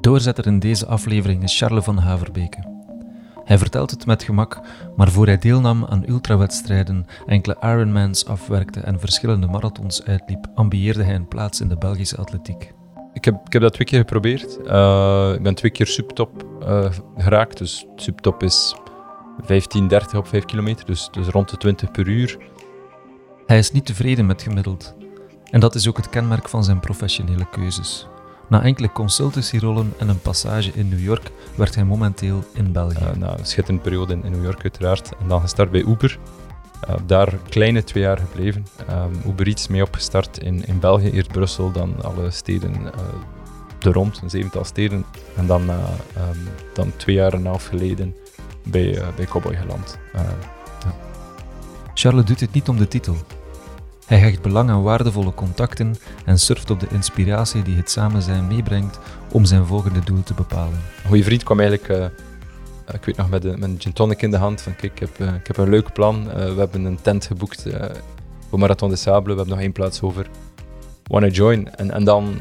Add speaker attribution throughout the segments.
Speaker 1: Doorzetter in deze aflevering is Charles van Haverbeke. Hij vertelt het met gemak, maar voor hij deelnam aan ultrawedstrijden, enkele Ironmans afwerkte en verschillende marathons uitliep, ambieerde hij een plaats in de Belgische atletiek.
Speaker 2: Ik heb, ik heb dat twee keer geprobeerd. Uh, ik ben twee keer subtop uh, geraakt. Dus subtop is 15, 30 op 5 kilometer, dus, dus rond de 20 per uur.
Speaker 1: Hij is niet tevreden met gemiddeld. En dat is ook het kenmerk van zijn professionele keuzes. Na enkele consultancyrollen en een passage in New York werd hij momenteel in België. Uh,
Speaker 2: na een schitterende periode in, New York uiteraard. En dan gestart bij Uber. Uh, daar kleine twee jaar gebleven. Um, Uber iets mee opgestart in, in België, eerst Brussel, dan alle steden uh, er rond, een zevental steden. En dan, um, dan twee jaar en een half geleden bij, bij Cowboy geland. Ja.
Speaker 1: Charles doet het niet om de titel, hij hecht belang aan waardevolle contacten en surft op de inspiratie die het samen zijn meebrengt om zijn volgende doel te bepalen.
Speaker 2: Een goede vriend kwam eigenlijk, uh, ik weet nog, met, een gin tonic in de hand van kijk, ik heb, uh, ik heb een leuk plan. We hebben een tent geboekt voor Marathon de Sable, we hebben nog één plaats over. Wanna join? En, en dan,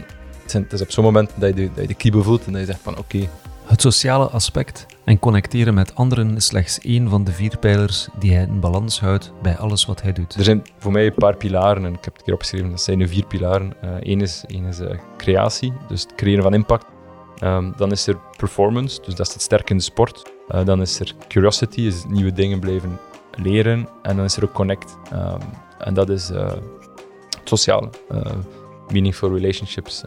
Speaker 2: het is op zo'n moment dat je de, dat je de voelt en dat je zegt van oké,
Speaker 1: het sociale aspect en connecteren met anderen is slechts één van de vier pijlers die hij in balans houdt bij alles wat hij doet.
Speaker 2: Er zijn voor mij een paar pilaren en ik heb het hier opgeschreven, dat zijn nu vier pilaren. Eén uh, is, één is uh, creatie, dus het creëren van impact. Um, dan is er performance, dus dat is het sterk in de sport. Uh, dan is er curiosity, is nieuwe dingen blijven leren. En dan is er ook connect, um, en dat is het sociale, meaningful relationships.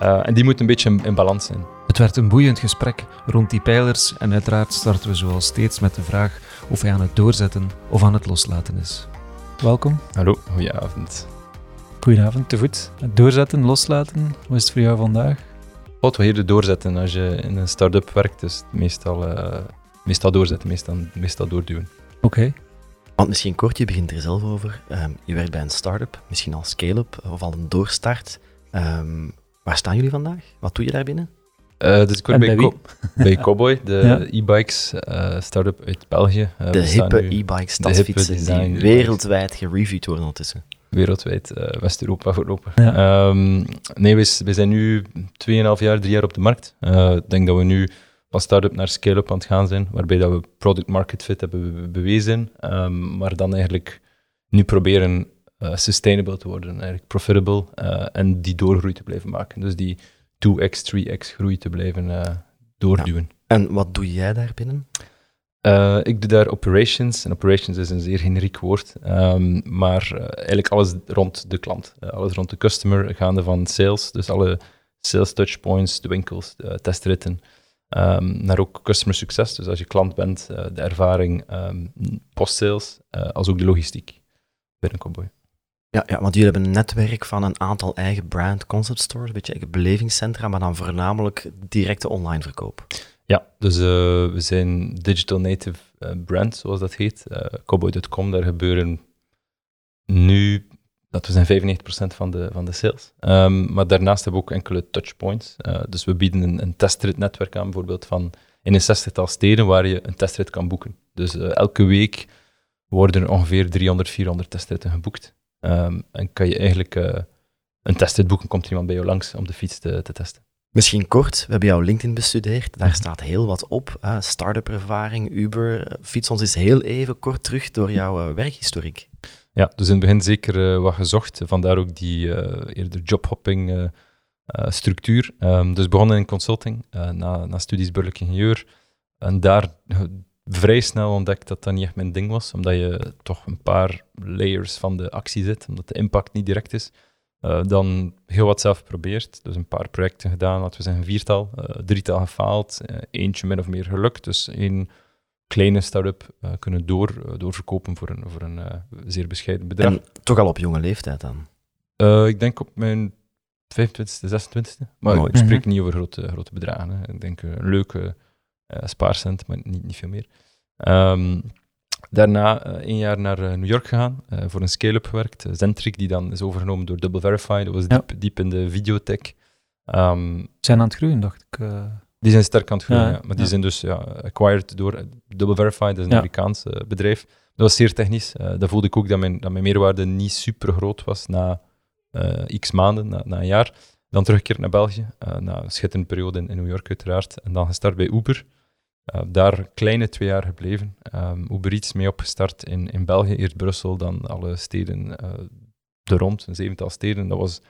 Speaker 2: En die moeten een beetje in, in balans zijn.
Speaker 1: Het werd een boeiend gesprek rond die pijlers en uiteraard starten we zoals steeds met de vraag of hij aan het doorzetten of aan het loslaten is. Welkom.
Speaker 2: Hallo, goedenavond.
Speaker 1: Goedenavond, te voet. Het doorzetten, loslaten, hoe is het voor jou vandaag?
Speaker 2: Wat wil je doorzetten als je in een start-up werkt? Dus meestal, uh, meestal doorzetten, meestal, meestal doorduwen.
Speaker 1: Oké.
Speaker 3: Want misschien kort, je begint er zelf over. Um, je werkt bij een start-up, misschien al scale-up of al een doorstart. Um, waar staan jullie vandaag? Wat doe je daar binnen?
Speaker 2: Uh, dus ik word bij, bij, bij Cowboy, de e-bikes uh, start-up uit België.
Speaker 3: Uh, de hippe e-bike stadsfietsen die wereldwijd gereviewd worden ondertussen.
Speaker 2: Wereldwijd, West-Europa voorlopig. Ja. Um, nee, we, we, zijn nu 2,5 jaar, 3 jaar op de markt. Ik denk dat we nu van start-up naar scale-up aan het gaan zijn, waarbij dat we product market fit hebben bewezen, um, maar dan eigenlijk nu proberen sustainable te worden, eigenlijk profitable en die doorgroei te blijven maken. Dus die 2x, 3x groei te blijven uh, doorduwen.
Speaker 3: En wat doe jij daar binnen?
Speaker 2: Uh, ik doe daar operations. En operations is een zeer generiek woord. Um, maar uh, eigenlijk alles rond de klant. alles rond de customer, gaande van sales. Dus alle sales touchpoints, de winkels, de testritten. Um, naar ook customer succes. Dus als je klant bent, de ervaring um, post-sales, als ook de logistiek binnen Cowboy.
Speaker 3: Ja, ja, want jullie hebben een netwerk van een aantal eigen brand concept stores, een beetje eigen belevingscentra, maar dan voornamelijk directe online verkoop.
Speaker 2: Ja, dus uh, we zijn digital native uh, brand, zoals dat heet. Uh, Cowboy.com, daar gebeuren nu, dat we zijn 95% van de, van de sales. Um, maar daarnaast hebben we ook enkele touchpoints. dus we bieden een, een testrit-netwerk aan, bijvoorbeeld van in een zestigtal steden waar je een testrit kan boeken. Dus elke week worden er ongeveer 300, 400 testritten geboekt. Um, en kan je eigenlijk uh, een testrit boeken, komt iemand bij jou langs om de fiets te, te, testen.
Speaker 3: Misschien kort, we hebben jouw LinkedIn bestudeerd, daar staat heel wat op. Uh, Start-up ervaring, Uber. Fiets ons eens heel even kort terug door jouw uh, werkhistoriek.
Speaker 2: Ja, dus in het begin zeker wat gezocht, vandaar ook die eerder jobhopping structuur. Um, dus begonnen in consulting, na, na studies burgerlijk ingenieur. En daar vrij snel ontdekt dat dat niet echt mijn ding was, omdat je toch een paar layers van de actie zit, omdat de impact niet direct is. Uh, dan heel wat zelf geprobeerd, dus een paar projecten gedaan, laten we zeggen viertal, uh, drietal gefaald, uh, eentje min of meer gelukt, dus één kleine start-up kunnen door, doorverkopen voor een, voor een zeer bescheiden bedrag. En
Speaker 3: toch al op jonge leeftijd dan?
Speaker 2: ik denk op mijn 25e, 26e, maar ik spreek mhm. niet over grote, grote bedragen. Hè. Ik denk een leuke uh, spaarcent, maar niet, niet veel meer. Um, daarna uh, één jaar naar uh, New York gegaan, voor een scale-up gewerkt. Zentric, die dan is overgenomen door Double Verify. Dat was diep, diep in de videotech.
Speaker 1: Um, zijn aan het groeien, dacht ik.
Speaker 2: Die zijn sterk aan het groeien, ja, maar die zijn dus ja, acquired door Double Verify, dat is een Amerikaans bedrijf. Dat was zeer technisch. dat voelde ik ook dat mijn, dat mijn meerwaarde niet super groot was na x maanden, na, na een jaar. Dan teruggekeerd naar België, uh, na een schitterende periode in, in, New York uiteraard. En dan gestart bij Uber. Uh, daar kleine twee jaar gebleven. Um, Uber Eats mee opgestart in, in België, eerst Brussel, dan alle steden uh, er rond, een zevental steden. Dat was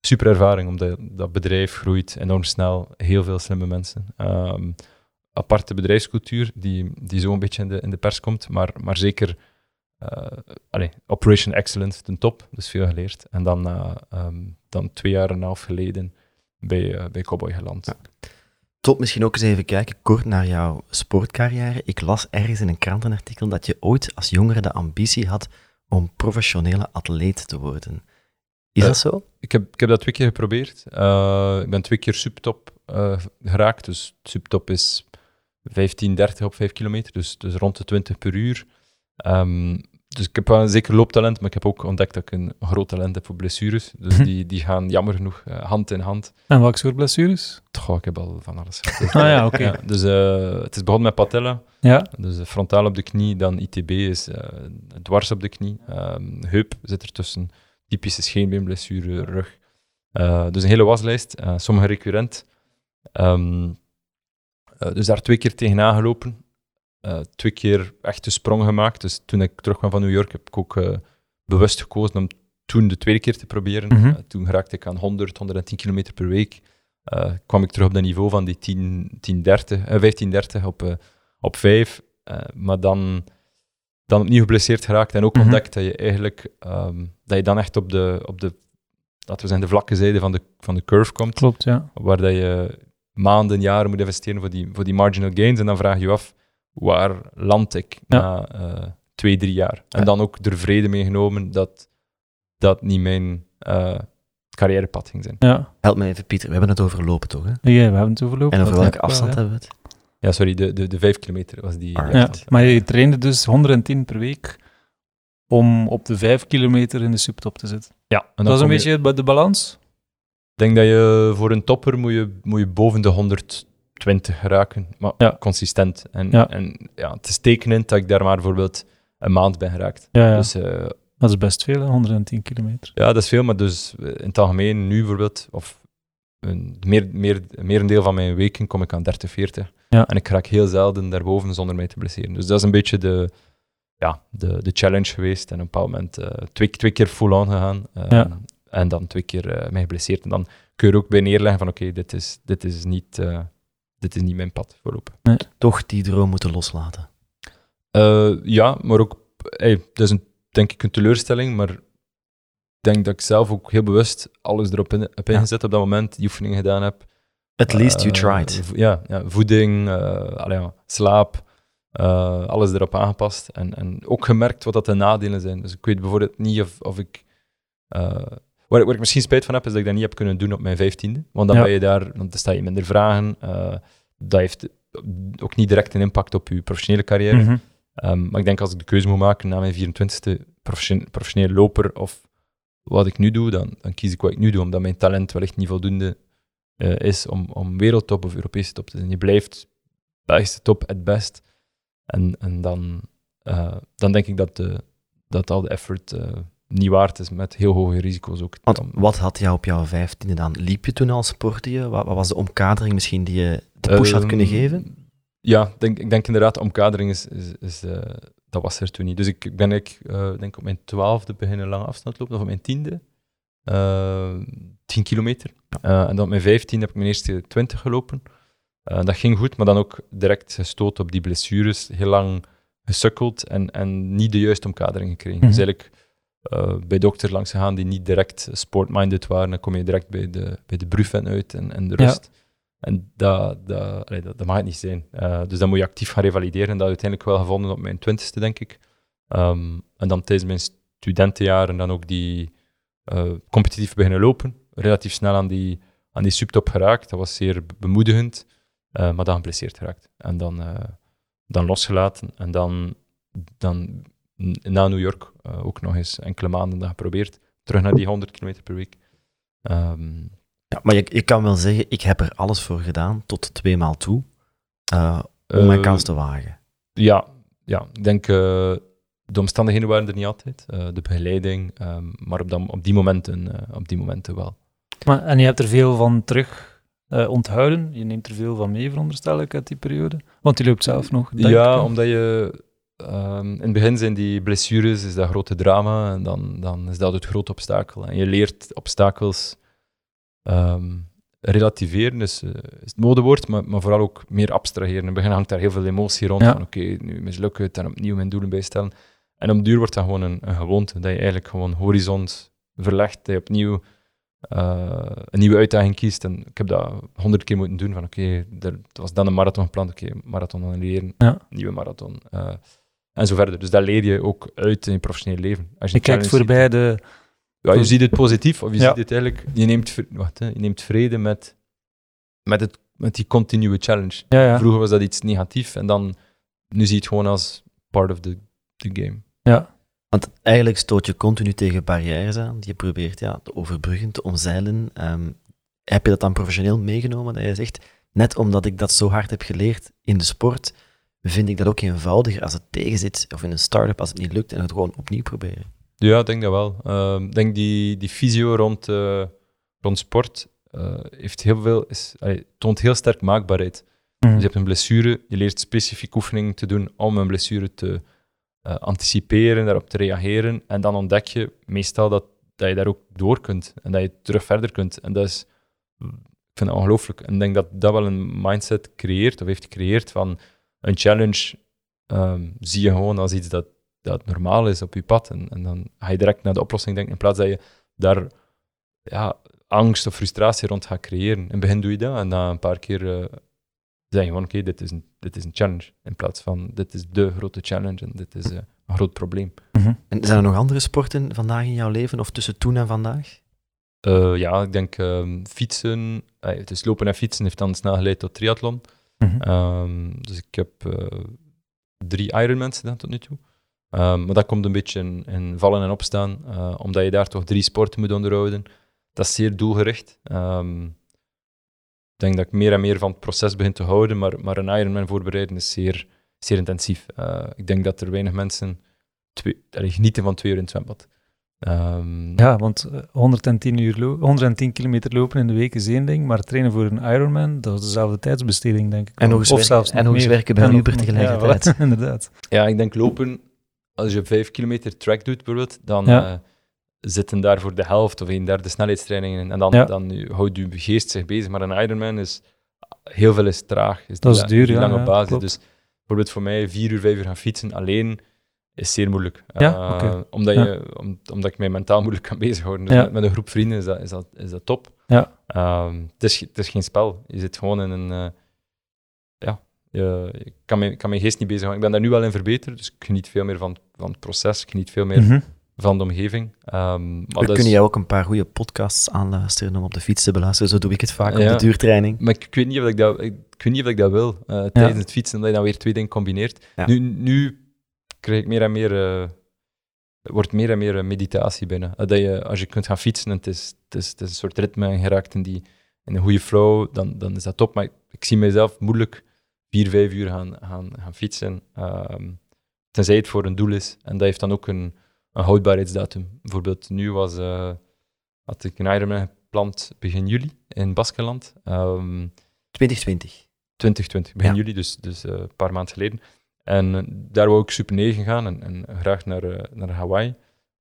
Speaker 2: super ervaring, omdat dat bedrijf groeit enorm snel, heel veel slimme mensen. Um, aparte bedrijfscultuur die, die zo een beetje in de, in de pers komt, maar, maar zeker uh, allez, Operation Excellence ten top, dus veel geleerd. En dan, um, dan twee jaar en een half geleden bij, bij Cowboy geland.
Speaker 3: Top, misschien ook eens even kijken kort naar jouw sportcarrière. Ik las ergens in een krantenartikel dat je ooit als jongere de ambitie had om professionele atleet te worden. Is dat zo?
Speaker 2: Ik heb, ik heb dat twee keer geprobeerd. ik ben twee keer subtop geraakt. Dus subtop is 15, 30 op 5 kilometer, dus, dus rond de 20 per uur. Um, dus ik heb wel een zeker looptalent, maar ik heb ook ontdekt dat ik een groot talent heb voor blessures. Dus mhm. die, die gaan jammer genoeg uh, hand in hand.
Speaker 4: En welke soort blessures?
Speaker 2: Goh, ik heb al van alles
Speaker 4: gehad. ah ja, oké.
Speaker 2: Ja, dus uh, het is begonnen met patella.
Speaker 4: Ja.
Speaker 2: Dus uh, frontaal op de knie, dan ITB is dwars op de knie. Um, heup zit ertussen. Typische scheenbeenblessure, rug. dus een hele waslijst. sommige recurrent. Um, dus daar twee keer tegenaan gelopen. Uh, twee keer echt een sprong gemaakt. Dus toen ik terugkwam van New York heb ik ook uh, bewust gekozen om toen de tweede keer te proberen. Mm -hmm. uh, toen raakte ik aan 100, 110 kilometer per week. kwam ik terug op dat niveau van die 10, 10 30, 15, 30 op, op 5. maar dan, dan opnieuw geblesseerd geraakt en ook mm -hmm. ontdekt dat je eigenlijk um, dat je dan echt op de, op de, laten we zeggen, de vlakke zijde van de, van de curve komt.
Speaker 4: Klopt, ja.
Speaker 2: Waar dat je maanden, jaren moet investeren voor die, voor die marginal gains. En dan vraag je je af, waar land ik na uh, twee, drie jaar? En dan ook er vrede meegenomen dat dat niet mijn uh, carrièrepad ging zijn.
Speaker 4: Ja.
Speaker 3: Help me even, Pieter. We hebben het over lopen, toch? Hè?
Speaker 4: Ja, we hebben het over lopen.
Speaker 3: En over welke afstand hebben we het?
Speaker 2: Ja, sorry, de, de, de vijf kilometer was die.
Speaker 4: Ja, maar je trainde dus 110 per week om op de vijf kilometer in de subtop te zitten.
Speaker 2: Ja.
Speaker 4: En dat is een beetje de balans?
Speaker 2: Ik denk dat je voor een topper moet je, moet je boven de 120 raken, maar
Speaker 4: ja.
Speaker 2: consistent. En
Speaker 4: ja.
Speaker 2: en ja, het is tekenend dat ik daar maar bijvoorbeeld een maand ben geraakt.
Speaker 4: Ja.
Speaker 2: Dus, uh,
Speaker 4: dat is best veel, 110 kilometer.
Speaker 2: Ja, dat is veel, maar dus in het algemeen nu bijvoorbeeld, of een, meer, meer, meer een deel van mijn weken kom ik aan 30, 40.
Speaker 4: Ja.
Speaker 2: En ik raak heel zelden daarboven zonder mij te blesseren. Dus dat is een beetje de, ja, de, de challenge geweest. En op een bepaald moment uh, twee, twee keer full-on gegaan. Uh. En dan twee keer mij geblesseerd. En dan kun je er ook bij neerleggen van oké, okay, dit, is, dit, is niet, dit is niet mijn pad voorlopig.
Speaker 4: Nee.
Speaker 3: Toch die droom moeten loslaten.
Speaker 2: Uh, ja, maar ook, hey, dat is een, denk ik een teleurstelling, maar ik denk dat ik zelf ook heel bewust alles erop in, heb ingezet ja. op dat moment, die oefeningen gedaan heb.
Speaker 3: At least you tried.
Speaker 2: Ja, ja voeding, allee, ja, slaap, alles erop aangepast. En, en ook gemerkt wat dat de nadelen zijn. Dus ik weet bijvoorbeeld niet of, of ik Waar, waar, ik misschien spijt van heb, is dat ik dat niet heb kunnen doen op mijn vijftiende. Want dan
Speaker 4: ja.
Speaker 2: ben je daar, want dan sta je minder vragen. Uh, dat heeft ook niet direct een impact op je professionele carrière.
Speaker 4: Mm -hmm.
Speaker 2: um, maar ik denk als ik de keuze moet maken na mijn 24e profession, professioneel loper of wat ik nu doe, dan, dan kies ik wat ik nu doe, omdat mijn talent wellicht niet voldoende uh, is om, om wereldtop of Europese top te zijn. Je blijft Belgische top het best. En, en dan, uh, dan denk ik dat, de, dat al de effort niet waard is met heel hoge risico's ook.
Speaker 3: Want wat had jou op jouw vijftiende dan? Liep je toen al sportte je? Wat, wat was de omkadering misschien die je de push had kunnen geven?
Speaker 2: Ja, denk, ik denk inderdaad, de omkadering is, is, is uh, dat was er toen niet. Dus ik ben ik, uh, denk op mijn twaalfde beginnen lange afstand lopen, of op mijn tiende. Uh, 10 kilometer. En dan op mijn vijftien heb ik mijn eerste 20 gelopen. dat ging goed, maar dan ook direct gestoten op die blessures. Heel lang gesukkeld en, en niet de juiste omkadering gekregen.
Speaker 4: Mhm.
Speaker 2: Mm -hmm. Dus eigenlijk uh, bij dokters langs gegaan die niet direct sportminded waren. Dan kom je direct bij de, bij de brufen uit en, en de rust.
Speaker 4: Ja.
Speaker 2: En dat, dat, allee, dat, dat, mag het niet zijn. Uh, dus dan moet je actief gaan revalideren. En dat uiteindelijk wel gevonden op mijn twintigste, denk ik. Um, en dan tijdens mijn studentenjaren dan ook die uh, competitief beginnen lopen. Relatief snel aan die, aan die subtop geraakt. Dat was zeer bemoedigend. maar dan geblesseerd geraakt. En dan, dan losgelaten. En dan, dan na New York uh, ook nog eens enkele maanden dat geprobeerd. Terug naar die 100 km per week. Um,
Speaker 3: ja, maar je, je kan wel zeggen, ik heb er alles voor gedaan, tot twee maal toe, uh, om mijn kans te wagen.
Speaker 2: Ja, ja ik denk, uh, de omstandigheden waren er niet altijd. de begeleiding, um, maar op, dat, op, die momenten, op die momenten wel.
Speaker 4: Maar, en je hebt er veel van terug eh, onthouden. Je neemt er veel van mee, veronderstel ik, uit die periode. Want je loopt zelf nog.
Speaker 2: Ja,
Speaker 4: ik.
Speaker 2: omdat je... ehm, in het begin zijn die blessures, is dat grote drama, en dan, dan is dat het grote obstakel. En je leert obstakels ehm, relativeren, dus, is het modewoord, maar, maar vooral ook meer abstraheren. In het begin hangt daar heel veel emotie rond,
Speaker 4: Ja.
Speaker 2: van oké, nu mislukt het, en opnieuw mijn doelen bijstellen. En op duur wordt dat gewoon een, een gewoonte, dat je eigenlijk gewoon horizont verlegt, dat je opnieuw eh, een nieuwe uitdaging kiest. En ik heb dat honderd keer moeten doen, van oké, er was dan een marathon gepland, oké, marathon annuleren,
Speaker 4: Ja.
Speaker 2: nieuwe marathon. eh, en zo verder. Dus dat leer je ook uit in je professionele leven. Als je
Speaker 4: kijkt voorbij de...
Speaker 2: ziet- ja, je ziet het positief, of je
Speaker 4: Ja.
Speaker 2: ziet het eigenlijk... Je neemt, wacht, hè, je neemt vrede met, met, het, met die continue challenge.
Speaker 4: Ja, ja.
Speaker 2: Vroeger was dat iets negatiefs, en dan... Nu zie je het gewoon als part of the, the game.
Speaker 4: ja.
Speaker 3: Want eigenlijk stoot je continu tegen barrières aan, die je probeert ja, te overbruggen, te omzeilen. Ehm, heb je dat dan professioneel meegenomen, dat je zegt, net omdat ik dat zo hard heb geleerd in de sport, vind ik dat ook eenvoudiger als het tegenzit, of in een start-up als het niet lukt, en het gewoon opnieuw proberen.
Speaker 2: Ja, ik denk dat wel. Ehm, Ik denk die, die fysio rond, eh, rond sport eh, heeft heel veel, is, allee, toont heel sterk maakbaarheid.
Speaker 4: Mhm.
Speaker 2: Dus je hebt een blessure, je leert specifiek oefeningen te doen om een blessure te eh, anticiperen, daarop te reageren. En dan ontdek je meestal dat, dat je daar ook door kunt en dat je terug verder kunt. En dat is, ik vind dat ongelooflijk. En ik denk dat dat wel een mindset creëert, of heeft gecreëerd van een challenge ehm, zie je gewoon als iets dat, dat normaal is op je pad. En, en dan ga je direct naar de oplossing denken, in plaats dat je daar ja, angst of frustratie rond gaat creëren. In het begin doe je dat en na een paar keer eh, zeg je van oké, dit, is een- dit is een challenge. In plaats van dit is de grote challenge en dit is eh, een groot probleem.
Speaker 4: Mhm.
Speaker 3: En zijn er nog andere sporten vandaag in jouw leven, of tussen toen en vandaag?
Speaker 2: Eh, ja, ik denk ehm, fietsen, het is lopen en fietsen heeft dan snel geleid tot triathlon.
Speaker 4: Mhm.
Speaker 2: Ehm, dus ik heb eh, drie Ironmans gedaan tot nu toe. Ehm, maar dat komt een beetje in, vallen en opstaan, eh, omdat je daar toch drie sporten moet onderhouden. Dat is zeer doelgericht. Ehm, ik denk dat ik meer en meer van het proces begin te houden, maar, maar een Ironman voorbereiden is zeer, zeer intensief. Eh, ik denk dat er weinig mensen twee, genieten van twee uur in het zwembad. Ehm,
Speaker 4: Ja, want eh, 110, uur lo- 110 kilometer lopen in de week is één ding, maar trainen voor een Ironman, dat is dezelfde tijdsbesteding, denk ik.
Speaker 3: En nog eens
Speaker 4: of
Speaker 3: werken-
Speaker 4: zelfs
Speaker 3: en
Speaker 4: nog
Speaker 3: nog eens
Speaker 4: meer.
Speaker 3: werken bij
Speaker 4: En
Speaker 3: een Uber tegelijkertijd.
Speaker 4: Ja, inderdaad.
Speaker 2: Ja, ik denk lopen, als je vijf kilometer track doet bijvoorbeeld, dan
Speaker 4: Ja.
Speaker 2: eh, zitten daar voor de helft of een derde snelheidstrainingen in. En dan,
Speaker 4: Ja.
Speaker 2: dan houdt je geest zich bezig. Maar een Ironman is, heel veel is traag. Is
Speaker 4: Dat
Speaker 2: die
Speaker 4: is duur, ja,
Speaker 2: lange
Speaker 4: ja,
Speaker 2: basis.
Speaker 4: klopt.
Speaker 2: Dus bijvoorbeeld voor mij vier uur, vijf uur gaan fietsen alleen is zeer moeilijk.
Speaker 4: Ja,
Speaker 2: Eh, omdat,
Speaker 4: Ja.
Speaker 2: je, om- omdat ik mij mentaal moeilijk kan bezighouden. Dus
Speaker 4: Ja.
Speaker 2: met, met een groep vrienden is dat, is dat, is dat top.
Speaker 4: Ja.
Speaker 2: Ehm, het, is, het is geen spel. Je zit gewoon in een... eh, ja, je, ik kan, mijn, kan mijn geest niet bezighouden. Ik ben daar nu wel in verbeterd, dus ik geniet veel meer van, van het proces. Ik geniet veel meer
Speaker 4: Mhm.
Speaker 2: van de omgeving. Ehm, maar
Speaker 3: We
Speaker 2: dat is-
Speaker 3: kunnen jou ook een paar goede podcasts aanluisteren om op de fiets te beluisteren. Zo doe ik het vaak
Speaker 2: Ja.
Speaker 3: op de duurtraining.
Speaker 2: Maar ik, ik weet niet of ik dat, ik, ik weet niet of ik dat wil eh, tijdens het fietsen, omdat je dan weer twee dingen combineert.
Speaker 3: Ja.
Speaker 2: Nu, nu krijg ik meer en meer, eh, wordt meer en meer eh, meditatie binnen. Eh, dat je, als je kunt gaan fietsen en het is, het is, het is een soort ritme en je raakt in, die, in een goede flow, dan, dan is dat top. Maar ik, ik zie mezelf moeilijk vier, vijf uur gaan, gaan, gaan fietsen, ehm, tenzij het voor een doel is. En dat heeft dan ook een, een houdbaarheidsdatum. Bijvoorbeeld nu was, had ik een Ironman gepland begin juli in Baskeland. Ehm,
Speaker 3: 2020.
Speaker 2: 2020, begin
Speaker 3: Ja.
Speaker 2: juli, dus, dus een paar maanden geleden. En eh, daar wou ik super 9 gaan en, en graag naar, eh, naar Hawaii.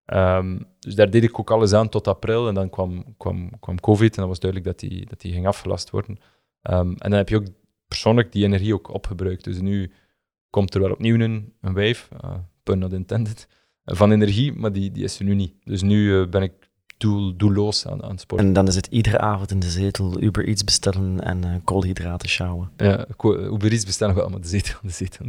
Speaker 2: Ehm, dus daar deed ik ook alles aan tot april en dan kwam, kwam, kwam COVID en dan was duidelijk dat die, dat die ging afgelast worden. Ehm, en dan heb je ook persoonlijk die energie ook opgebruikt. Dus nu komt er wel opnieuw een, een wijf, uh, pun intended, eh, van energie, maar die, die is er nu niet. Dus nu eh, ben ik doel, doelloos aan, aan het sporten.
Speaker 3: En dan is het iedere avond in de zetel Uber Eats bestellen en eh, koolhydraten sjouwen.
Speaker 2: Ja, Uber Eats bestellen we allemaal de zetel, de zetel.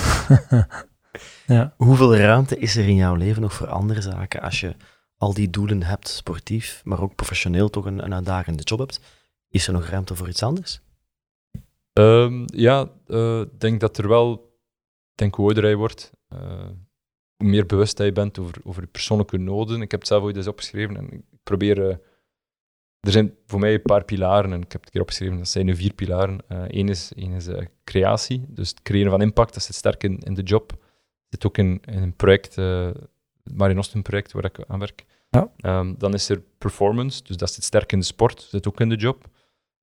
Speaker 4: ja.
Speaker 3: Hoeveel ruimte is er in jouw leven nog voor andere zaken als je al die doelen hebt, sportief, maar ook professioneel toch een, een uitdagende job hebt? Is er nog ruimte voor iets anders?
Speaker 2: Ehm, ja, eh, ik denk dat er wel, ik denk hoe ouder hij wordt, eh, hoe meer bewust hij bent over, over je persoonlijke noden. Ik heb het zelf ooit eens opgeschreven en ik probeer. eh, er zijn voor mij een paar pilaren en ik heb het hier opgeschreven, dat zijn nu vier pilaren. Eén is, één is eh, creatie, dus het creëren van impact, dat zit sterk in, in de job. Het zit ook in, in een project, eh het Marinosten project waar ik aan werk.
Speaker 4: Ja.
Speaker 2: Ehm, dan is er performance, dus dat zit sterk in de sport, zit ook in de job.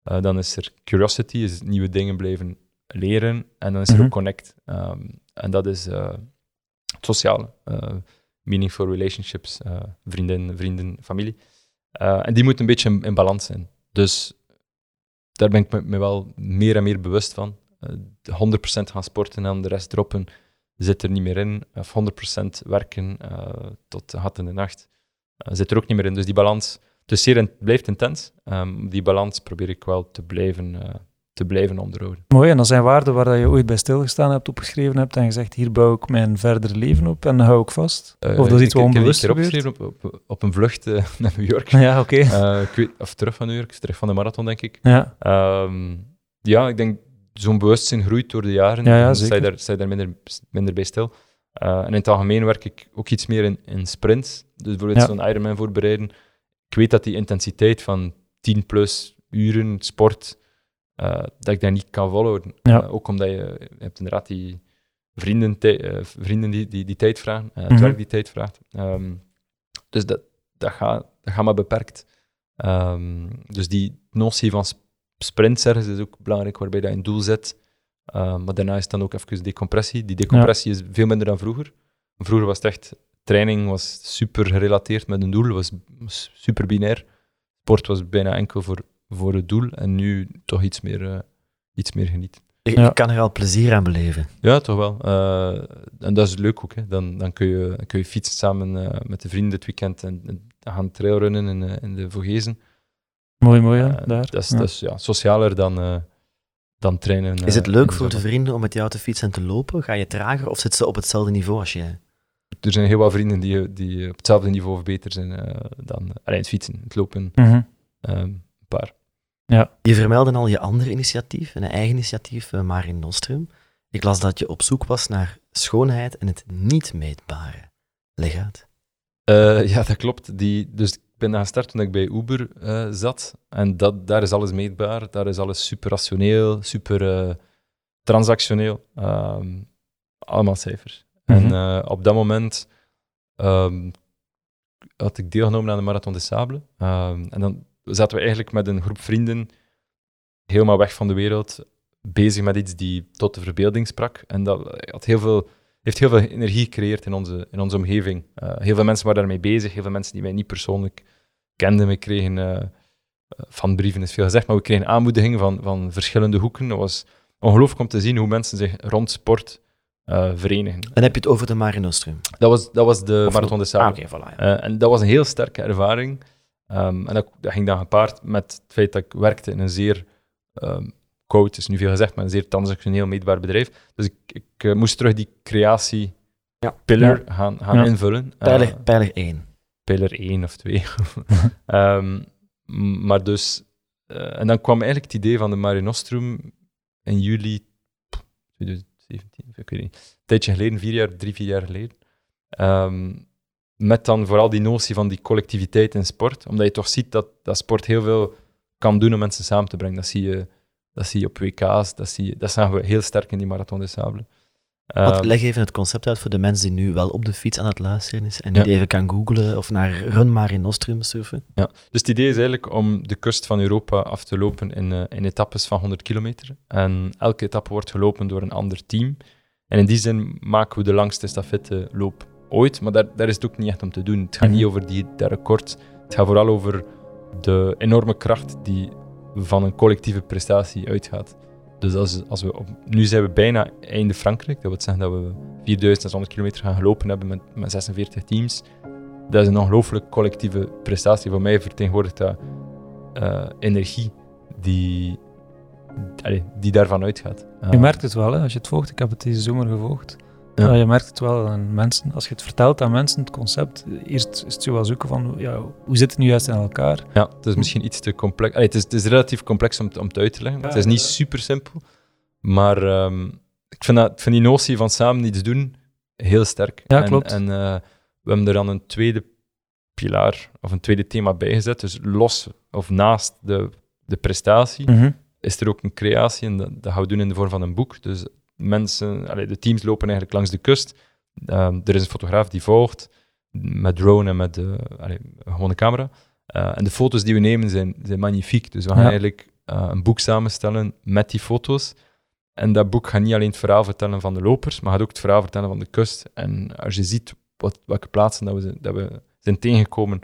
Speaker 2: Eh, dan is er curiosity, is nieuwe dingen blijven leren. En dan is er
Speaker 4: Mhm.
Speaker 2: ook connect. Ehm, en dat is eh, het sociale. eh, meaningful relationships, eh, vrienden, vrienden, familie. Eh, en die moeten een beetje in, balans zijn. Dus daar ben ik me, wel meer en meer bewust van. Eh, de 100% gaan sporten en de rest droppen zit er niet meer in. Of 100% werken eh, tot gat in de nacht eh, zit er ook niet meer in. Dus die balans, het blijft intens. Ehm, die balans probeer ik wel te blijven, eh, te blijven onderhouden.
Speaker 4: Mooi, en dat zijn waarden waar dat je ooit bij stilgestaan hebt, opgeschreven hebt en gezegd, hier bouw ik mijn verdere leven op en hou ik vast.
Speaker 2: Eh,
Speaker 4: Of dat is iets wat
Speaker 2: ik, ik heb
Speaker 4: onbewust
Speaker 2: opgeschreven op, op, op een vlucht eh, naar New York.
Speaker 4: Ja, oké.
Speaker 2: Eh, ik weet, of terug van New York, terug van de marathon, denk ik.
Speaker 4: Ja,
Speaker 2: Ehm, ja, ik denk zo'n bewustzijn groeit door de jaren.
Speaker 4: Ja, ja,
Speaker 2: sta je daar, sta je daar minder, minder bij stil. Eh, en in het algemeen werk ik ook iets meer in, in sprints. Dus bijvoorbeeld
Speaker 4: Ja.
Speaker 2: zo'n Ironman voorbereiden. Ik weet dat die intensiteit van 10 plus uren sport, eh, dat ik dat niet kan volhouden.
Speaker 4: Ja.
Speaker 2: Eh, ook omdat je, je hebt inderdaad die vrienden, eh, vrienden die, die die tijd vragen, het
Speaker 4: Mhm.
Speaker 2: werk die tijd vraagt. Ehm, dus dat, dat, gaat, dat gaat maar beperkt. Ehm, dus die notie van sp- sprints ergens is ook belangrijk, waarbij je een doel zet. Ehm, maar daarna is dan ook even decompressie. Die decompressie is veel minder dan vroeger. Vroeger was het echt, training was super gerelateerd met een doel, was super binair. Sport was bijna enkel voor, voor het doel en nu toch iets meer, eh, iets meer geniet.
Speaker 3: Je,
Speaker 4: Ja.
Speaker 3: je kan er al plezier aan beleven.
Speaker 2: Ja, toch wel. Eh, en dat is leuk ook. Hè. Dan, dan kun, je, kun je fietsen samen eh, met de vrienden dit weekend en, en gaan trailrunnen in, eh, in de Vogezen.
Speaker 4: mooi, mooi, ja, daar.
Speaker 2: Dat is,
Speaker 4: Ja.
Speaker 2: dat is ja, socialer dan, eh, dan trainen.
Speaker 3: Is het leuk voor de vrienden om met jou te fietsen en te lopen? Ga je trager of zitten ze op hetzelfde niveau als jij?
Speaker 2: Er zijn heel wat vrienden die, die op hetzelfde niveau of beter zijn eh, dan alleen het fietsen, het lopen.
Speaker 4: Mhm.
Speaker 2: ehm, een paar.
Speaker 3: Je vermeldde al je andere initiatief, een eigen initiatief, uh, Marin Nostrum. Ik las dat je op zoek was naar schoonheid en het niet meetbare. Leg uit.
Speaker 2: Eh, ja, dat klopt. Die, dus ik ben gaan starten toen ik bij Uber eh, zat. En dat, daar is alles meetbaar. Daar is alles super rationeel, super eh, transactioneel. Ehm, allemaal cijfers.
Speaker 4: Mhm.
Speaker 2: En eh, op dat moment ehm, had ik deelgenomen aan de Marathon des Sables. Ehm, en dan zaten we eigenlijk met een groep vrienden helemaal weg van de wereld, bezig met iets die tot de verbeelding sprak. En dat had heel veel, heeft heel veel energie gecreëerd in onze, in onze omgeving. Eh, heel veel mensen waren daarmee bezig, heel veel mensen die mij niet persoonlijk kenden. We kregen eh, van brieven is veel gezegd, maar we kregen aanmoedigingen van, van verschillende hoeken. Dat was ongelooflijk om te zien hoe mensen zich rond sport eh, verenigen.
Speaker 3: Dan heb je het over de Marin Nostrum.
Speaker 2: Dat was, dat was de
Speaker 3: Of
Speaker 2: Marathon des Sables.
Speaker 3: Ah, oké, voilà. ja.
Speaker 2: En dat was een heel sterke ervaring. Ehm, en dat, dat ging dan gepaard met het feit dat ik werkte in een zeer um, koud, is nu veel gezegd, maar een zeer transactioneel meetbaar bedrijf. Dus ik, ik eh, moest terug die creatie
Speaker 3: Ja.
Speaker 2: pillar gaan, gaan
Speaker 4: Ja.
Speaker 2: invullen. Eh,
Speaker 3: Pijler, pijler 1.
Speaker 2: pillar 1 of 2. Ehm, maar dus, eh, en dan kwam eigenlijk het idee van de Mare Nostrum in juli pff, 2017, of ik weet niet, een tijdje geleden, vier jaar, drie, vier jaar geleden. Met dan vooral die notie van die collectiviteit in sport, omdat je toch ziet dat, dat sport heel veel kan doen om mensen samen te brengen. Dat zie je, dat zie je op WK's, dat, zie je, dat zagen we heel sterk in die Marathon des Sables.
Speaker 3: Wat,
Speaker 2: Ehm,
Speaker 3: leg even het concept uit voor de mensen die nu wel op de fiets aan het luisteren is en
Speaker 2: Ja.
Speaker 3: die even kan googlen of naar Run Marin Nostrum surfen.
Speaker 2: Dus het idee is eigenlijk om de kust van Europa af te lopen in, eh, in etappes van 100 kilometer. En elke etappe wordt gelopen door een ander team. En in die zin maken we de langste stafetteloop ooit, maar daar, daar is het ook niet echt om te doen. Het gaat
Speaker 4: Mhm.
Speaker 2: niet over die, dat record. Het gaat vooral over de enorme kracht die van een collectieve prestatie uitgaat. Dus als, als we op, nu zijn we bijna einde Frankrijk. Dat wil zeggen dat we 4600 kilometer gaan gelopen hebben met, met 46 teams. Dat is een ongelooflijk collectieve prestatie. Voor mij vertegenwoordigt dat eh, energie die, die daarvan uitgaat.
Speaker 4: Je
Speaker 2: Eh,
Speaker 4: merkt het wel, hè, als je het volgt. Ik heb het deze zomer gevolgd.
Speaker 2: Ja.
Speaker 4: Je merkt het wel aan mensen. Als je het vertelt aan mensen, het concept, eerst is het zo wel zoeken van, ja, hoe zit het nu juist in elkaar?
Speaker 2: Ja, het is misschien iets te complex. Allee, het, is, het is relatief complex om, om het uit te leggen.
Speaker 4: Ja,
Speaker 2: het is niet super simpel. Maar ehm, ik, vind dat, ik vind die notie van samen iets doen heel sterk.
Speaker 4: Ja,
Speaker 2: en,
Speaker 4: klopt.
Speaker 2: En eh, we hebben er dan een tweede pilaar of een tweede thema bijgezet. Dus los of naast de, de prestatie
Speaker 4: Mhm.
Speaker 2: is er ook een creatie. En dat, dat gaan we doen in de vorm van een boek. Dus mensen, allee, de teams lopen eigenlijk langs de kust. Ehm, er is een fotograaf die volgt. met drone en met uh, allee, een gewone camera. Uh, en de foto's die we nemen zijn, zijn magnifiek. Dus we gaan
Speaker 4: Ja.
Speaker 2: eigenlijk uh, een boek samenstellen met die foto's. En dat boek gaat niet alleen het verhaal vertellen van de lopers, maar gaat ook het verhaal vertellen van de kust. En als je ziet wat, welke plaatsen dat we, zijn- dat we zijn tegengekomen,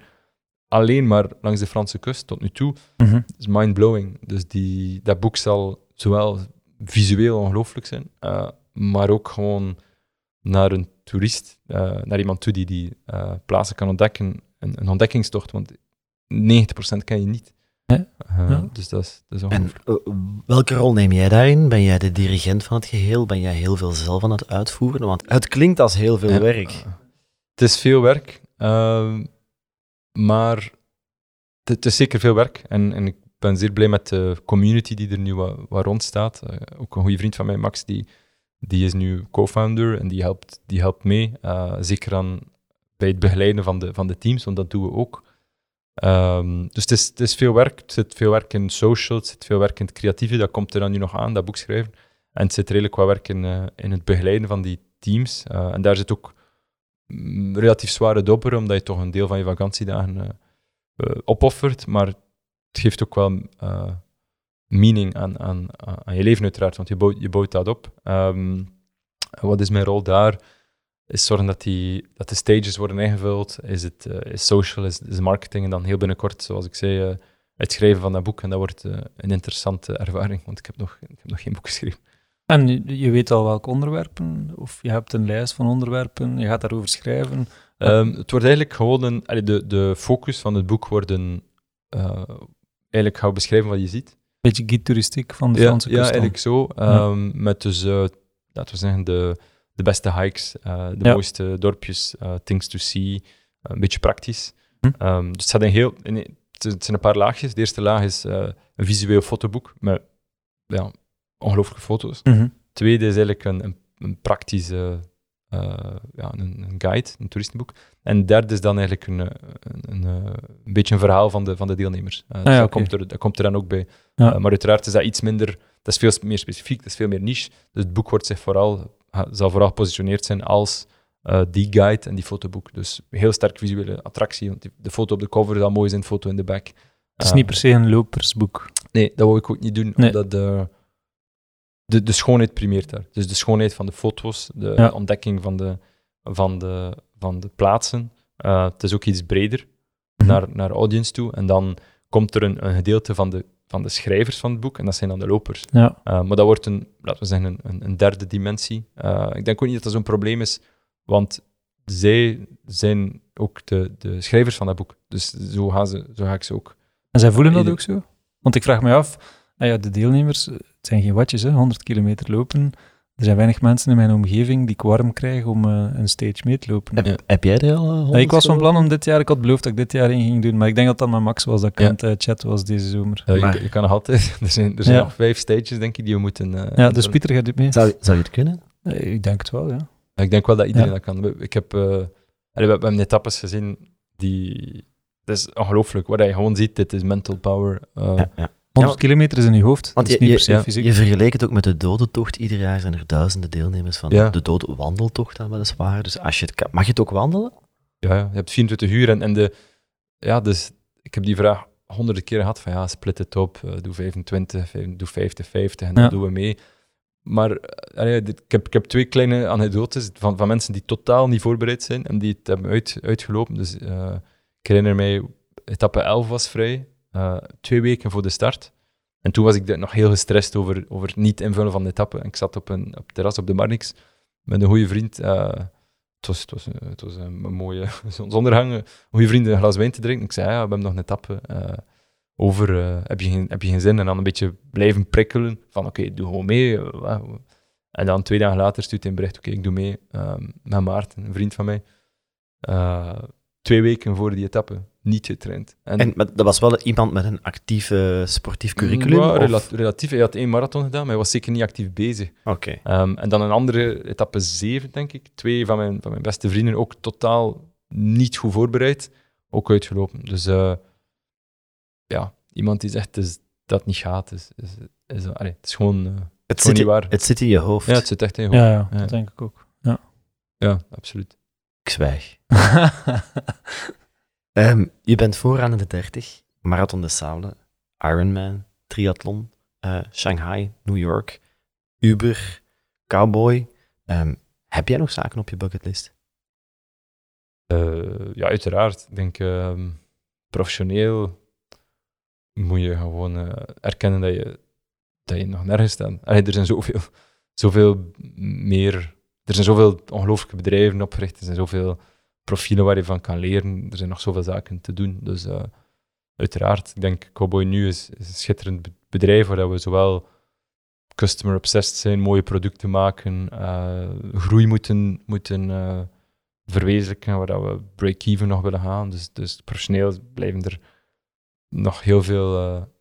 Speaker 2: alleen maar langs de Franse kust tot nu toe,
Speaker 4: Mhm.
Speaker 2: is mind-blowing. Dus die, dat boek zal zowel visueel ongelooflijk zijn, eh, maar ook gewoon naar een toerist, eh, naar iemand toe die die eh, plaatsen kan ontdekken, een, een ontdekkingstocht, want 90% ken je niet.
Speaker 4: Ja.
Speaker 2: Dus dat is, dat is
Speaker 3: En
Speaker 2: ongelooflijk.
Speaker 3: eh, welke rol neem jij daarin? Ben jij de dirigent van het geheel? Ben jij heel veel zelf aan het uitvoeren? Want het klinkt als heel veel
Speaker 2: Ja.
Speaker 3: werk.
Speaker 2: Het is veel werk, ehm, maar het, het is zeker veel werk. En, en ik ben zeer blij met de community die er nu wat, rond staat. Eh, ook een goede vriend van mij, Max, die, die is nu co-founder en die helpt, die helpt mee. eh, zeker bij het begeleiden van de, van de teams, want dat doen we ook. Ehm, dus het is, het is veel werk. Het zit veel werk in social, het zit veel werk in het creatieve. Dat komt er dan nu nog aan, dat boek schrijven. En het zit redelijk wat werk in, eh, in het begeleiden van die teams. En daar zit ook mm, relatief zware dobber, omdat je toch een deel van je vakantiedagen opoffert. Maar het geeft ook wel eh, meaning aan, aan, aan je leven, uiteraard, want je bouwt, je bouwt dat op. Ehm, wat is mijn rol daar? Is zorgen dat, die, dat de stages worden ingevuld. Is het eh, is social, is, is marketing. En dan heel binnenkort, zoals ik zei, eh, het schrijven van dat boek. En dat wordt een interessante ervaring, want ik heb nog, ik heb nog geen boek geschreven.
Speaker 4: En je- weet al welke onderwerpen, of je hebt een lijst van onderwerpen, je gaat daarover schrijven.
Speaker 2: Ehm, het wordt eigenlijk gewoon een, de, de focus van het boek wordt een, eh, eigenlijk gaan we beschrijven wat je ziet.
Speaker 4: Beetje guide toeristiek van de
Speaker 2: ja,
Speaker 4: Franse
Speaker 2: ja,
Speaker 4: kust. dan.
Speaker 2: eigenlijk zo. Ehm, Met dus, eh, laten we zeggen, de, de beste hikes, eh, de
Speaker 4: Ja.
Speaker 2: mooiste dorpjes, eh, things to see, een beetje praktisch.
Speaker 4: Hm.
Speaker 2: Ehm, dus het, een heel, in- het zijn een paar laagjes. De eerste laag is een visueel fotoboek met ja, ongelooflijke foto's.
Speaker 4: Mhm.
Speaker 2: Tweede is eigenlijk een, een, een praktische ja, een, een guide, een toeristenboek. En derde is dan eigenlijk een, eh, een, een, eh, een beetje een verhaal van de, van de deelnemers. Eh, dus
Speaker 4: Ah ja,
Speaker 2: dat,
Speaker 4: oké.
Speaker 2: komt er, dat komt er dan ook bij.
Speaker 4: Ja.
Speaker 2: Eh, maar uiteraard is dat iets minder, dat is veel meer specifiek, dat is veel meer niche. Dus het boek wordt zich vooral, zal vooral gepositioneerd zijn als eh, die guide en die fotoboek. Dus heel sterk visuele attractie, want die- de foto op de cover zal mooi zijn, de foto in de back.
Speaker 4: Het is
Speaker 2: Eh,
Speaker 4: niet per se een lopersboek.
Speaker 2: Nee, dat wil ik ook niet doen,
Speaker 4: Nee.
Speaker 2: omdat de, de, de schoonheid primeert daar. Dus de schoonheid van de foto's, de
Speaker 4: Ja.
Speaker 2: ontdekking van de, van de, van de plaatsen. Eh, het is ook iets breder
Speaker 4: Mhm.
Speaker 2: naar, naar audience toe. En dan komt er een, een gedeelte van de, van de schrijvers van het boek, en dat zijn dan de lopers.
Speaker 4: Ja.
Speaker 2: Eh, maar dat wordt een, laten we zeggen, een, een, derde dimensie. Eh, ik denk ook niet dat dat zo'n probleem is, want zij zijn ook de, de schrijvers van dat boek. Dus zo, gaan ze, zo ga ik ze ook
Speaker 4: En zij voelen dat ook zo? Want ik vraag me af, nou ja, de deelnemers, eh, het zijn geen watjes, hè, 100 kilometer lopen. Er zijn weinig mensen in mijn omgeving die kwarm krijgen om eh, een stage mee te lopen.
Speaker 3: Heb, heb jij er al eh, ah,
Speaker 4: Ik was van plan om dit jaar, ik had beloofd dat ik dit jaar in ging doen, maar ik denk dat dat mijn max was dat ik aan het chat was deze zomer.
Speaker 2: Je, kan nog altijd, er zijn, er zijn nog vijf stages denk ik die we moeten...
Speaker 4: Ja, dus Pieter gaat dit mee.
Speaker 3: Zou, je het kunnen?
Speaker 4: ik denk het wel, ja.
Speaker 2: Ik denk wel dat iedereen dat kan. Ik heb, we hebben etappes gezien die... Het is ongelooflijk, wat je gewoon ziet, dit is mental power.
Speaker 3: ja.
Speaker 4: 100 ja, kilometer is in je hoofd.
Speaker 3: Want je,
Speaker 4: niet je,
Speaker 3: je, vergelijkt het ook met de dodentocht. Ieder jaar zijn er duizenden deelnemers van de doodwandeltocht dan weliswaar. Dus als je het mag je het ook wandelen?
Speaker 2: Ja, je hebt 24 uur en, en de, ja, dus ik heb die vraag honderden keer gehad van ja, split het op, eh, doe 25, doe 50, 50 en dan doen we mee. Maar eh, ik, heb, ik heb twee kleine anekdotes van, van mensen die totaal niet voorbereid zijn en die het hebben uit, uitgelopen. Dus eh, ik herinner mij, etappe 11 was vrij eh, twee weken voor de start. En toen was ik nog heel gestrest over, over het niet invullen van de etappe. En ik zat op een op het terras op de Marnix met een goede vriend. eh, het was, het was, eh, het was een, mooie zonsondergang. Een goede vriend een glas wijn te drinken. Ik zei, ja, we hebben nog een etappe over. heb, je geen, heb je geen zin? En dan een beetje blijven prikkelen. Van, oké, doe gewoon mee. En dan twee dagen later stuurt hij een bericht. Oké, ik doe mee ehm, met Maarten, een vriend van mij. Twee weken voor die etappe. Niet getraind.
Speaker 3: En, maar dat was wel iemand met een actief sportief curriculum?
Speaker 2: Ja, rela- relatief. Hij had één marathon gedaan, maar hij was zeker niet actief bezig.
Speaker 3: Oké.
Speaker 2: Ehm, en dan een andere, etappe 7, denk ik. Twee van mijn, van mijn beste vrienden, ook totaal niet goed voorbereid. Ook uitgelopen. Dus eh, ja, iemand die zegt dus, dat het niet gaat, is, is, is, allee, het is gewoon, eh,
Speaker 3: Het,
Speaker 2: gewoon
Speaker 3: zit
Speaker 2: niet
Speaker 3: in,
Speaker 2: waar.
Speaker 3: het zit in je hoofd.
Speaker 2: Ja, het zit echt in je hoofd.
Speaker 4: Ja, ja,
Speaker 2: Ja.
Speaker 4: dat denk ik ook.
Speaker 2: Ja, absoluut.
Speaker 3: Ik zwijg. Ehm, je bent vooraan in de 30, Marathon de Sable, Ironman, triathlon, eh, Shanghai, New York, Uber, Cowboy. Ehm, heb jij nog zaken op je bucketlist?
Speaker 2: Eh, ja, uiteraard. Ik denk ehm, professioneel moet je gewoon eh, erkennen dat je, dat je nog nergens staat. Allee, er zijn zoveel, zoveel meer. Er zijn zoveel ongelooflijke bedrijven opgericht. Er zijn zoveel profielen waar je van kan leren. Er zijn nog zoveel zaken te doen. Dus eh, uiteraard, ik denk Cowboy Nu is, een schitterend be- bedrijf waar we zowel customer obsessed zijn, mooie producten maken, eh, groei moeten, moeten eh, verwezenlijken, waar we break-even nog willen gaan. Dus, dus professioneel blijven er nog heel veel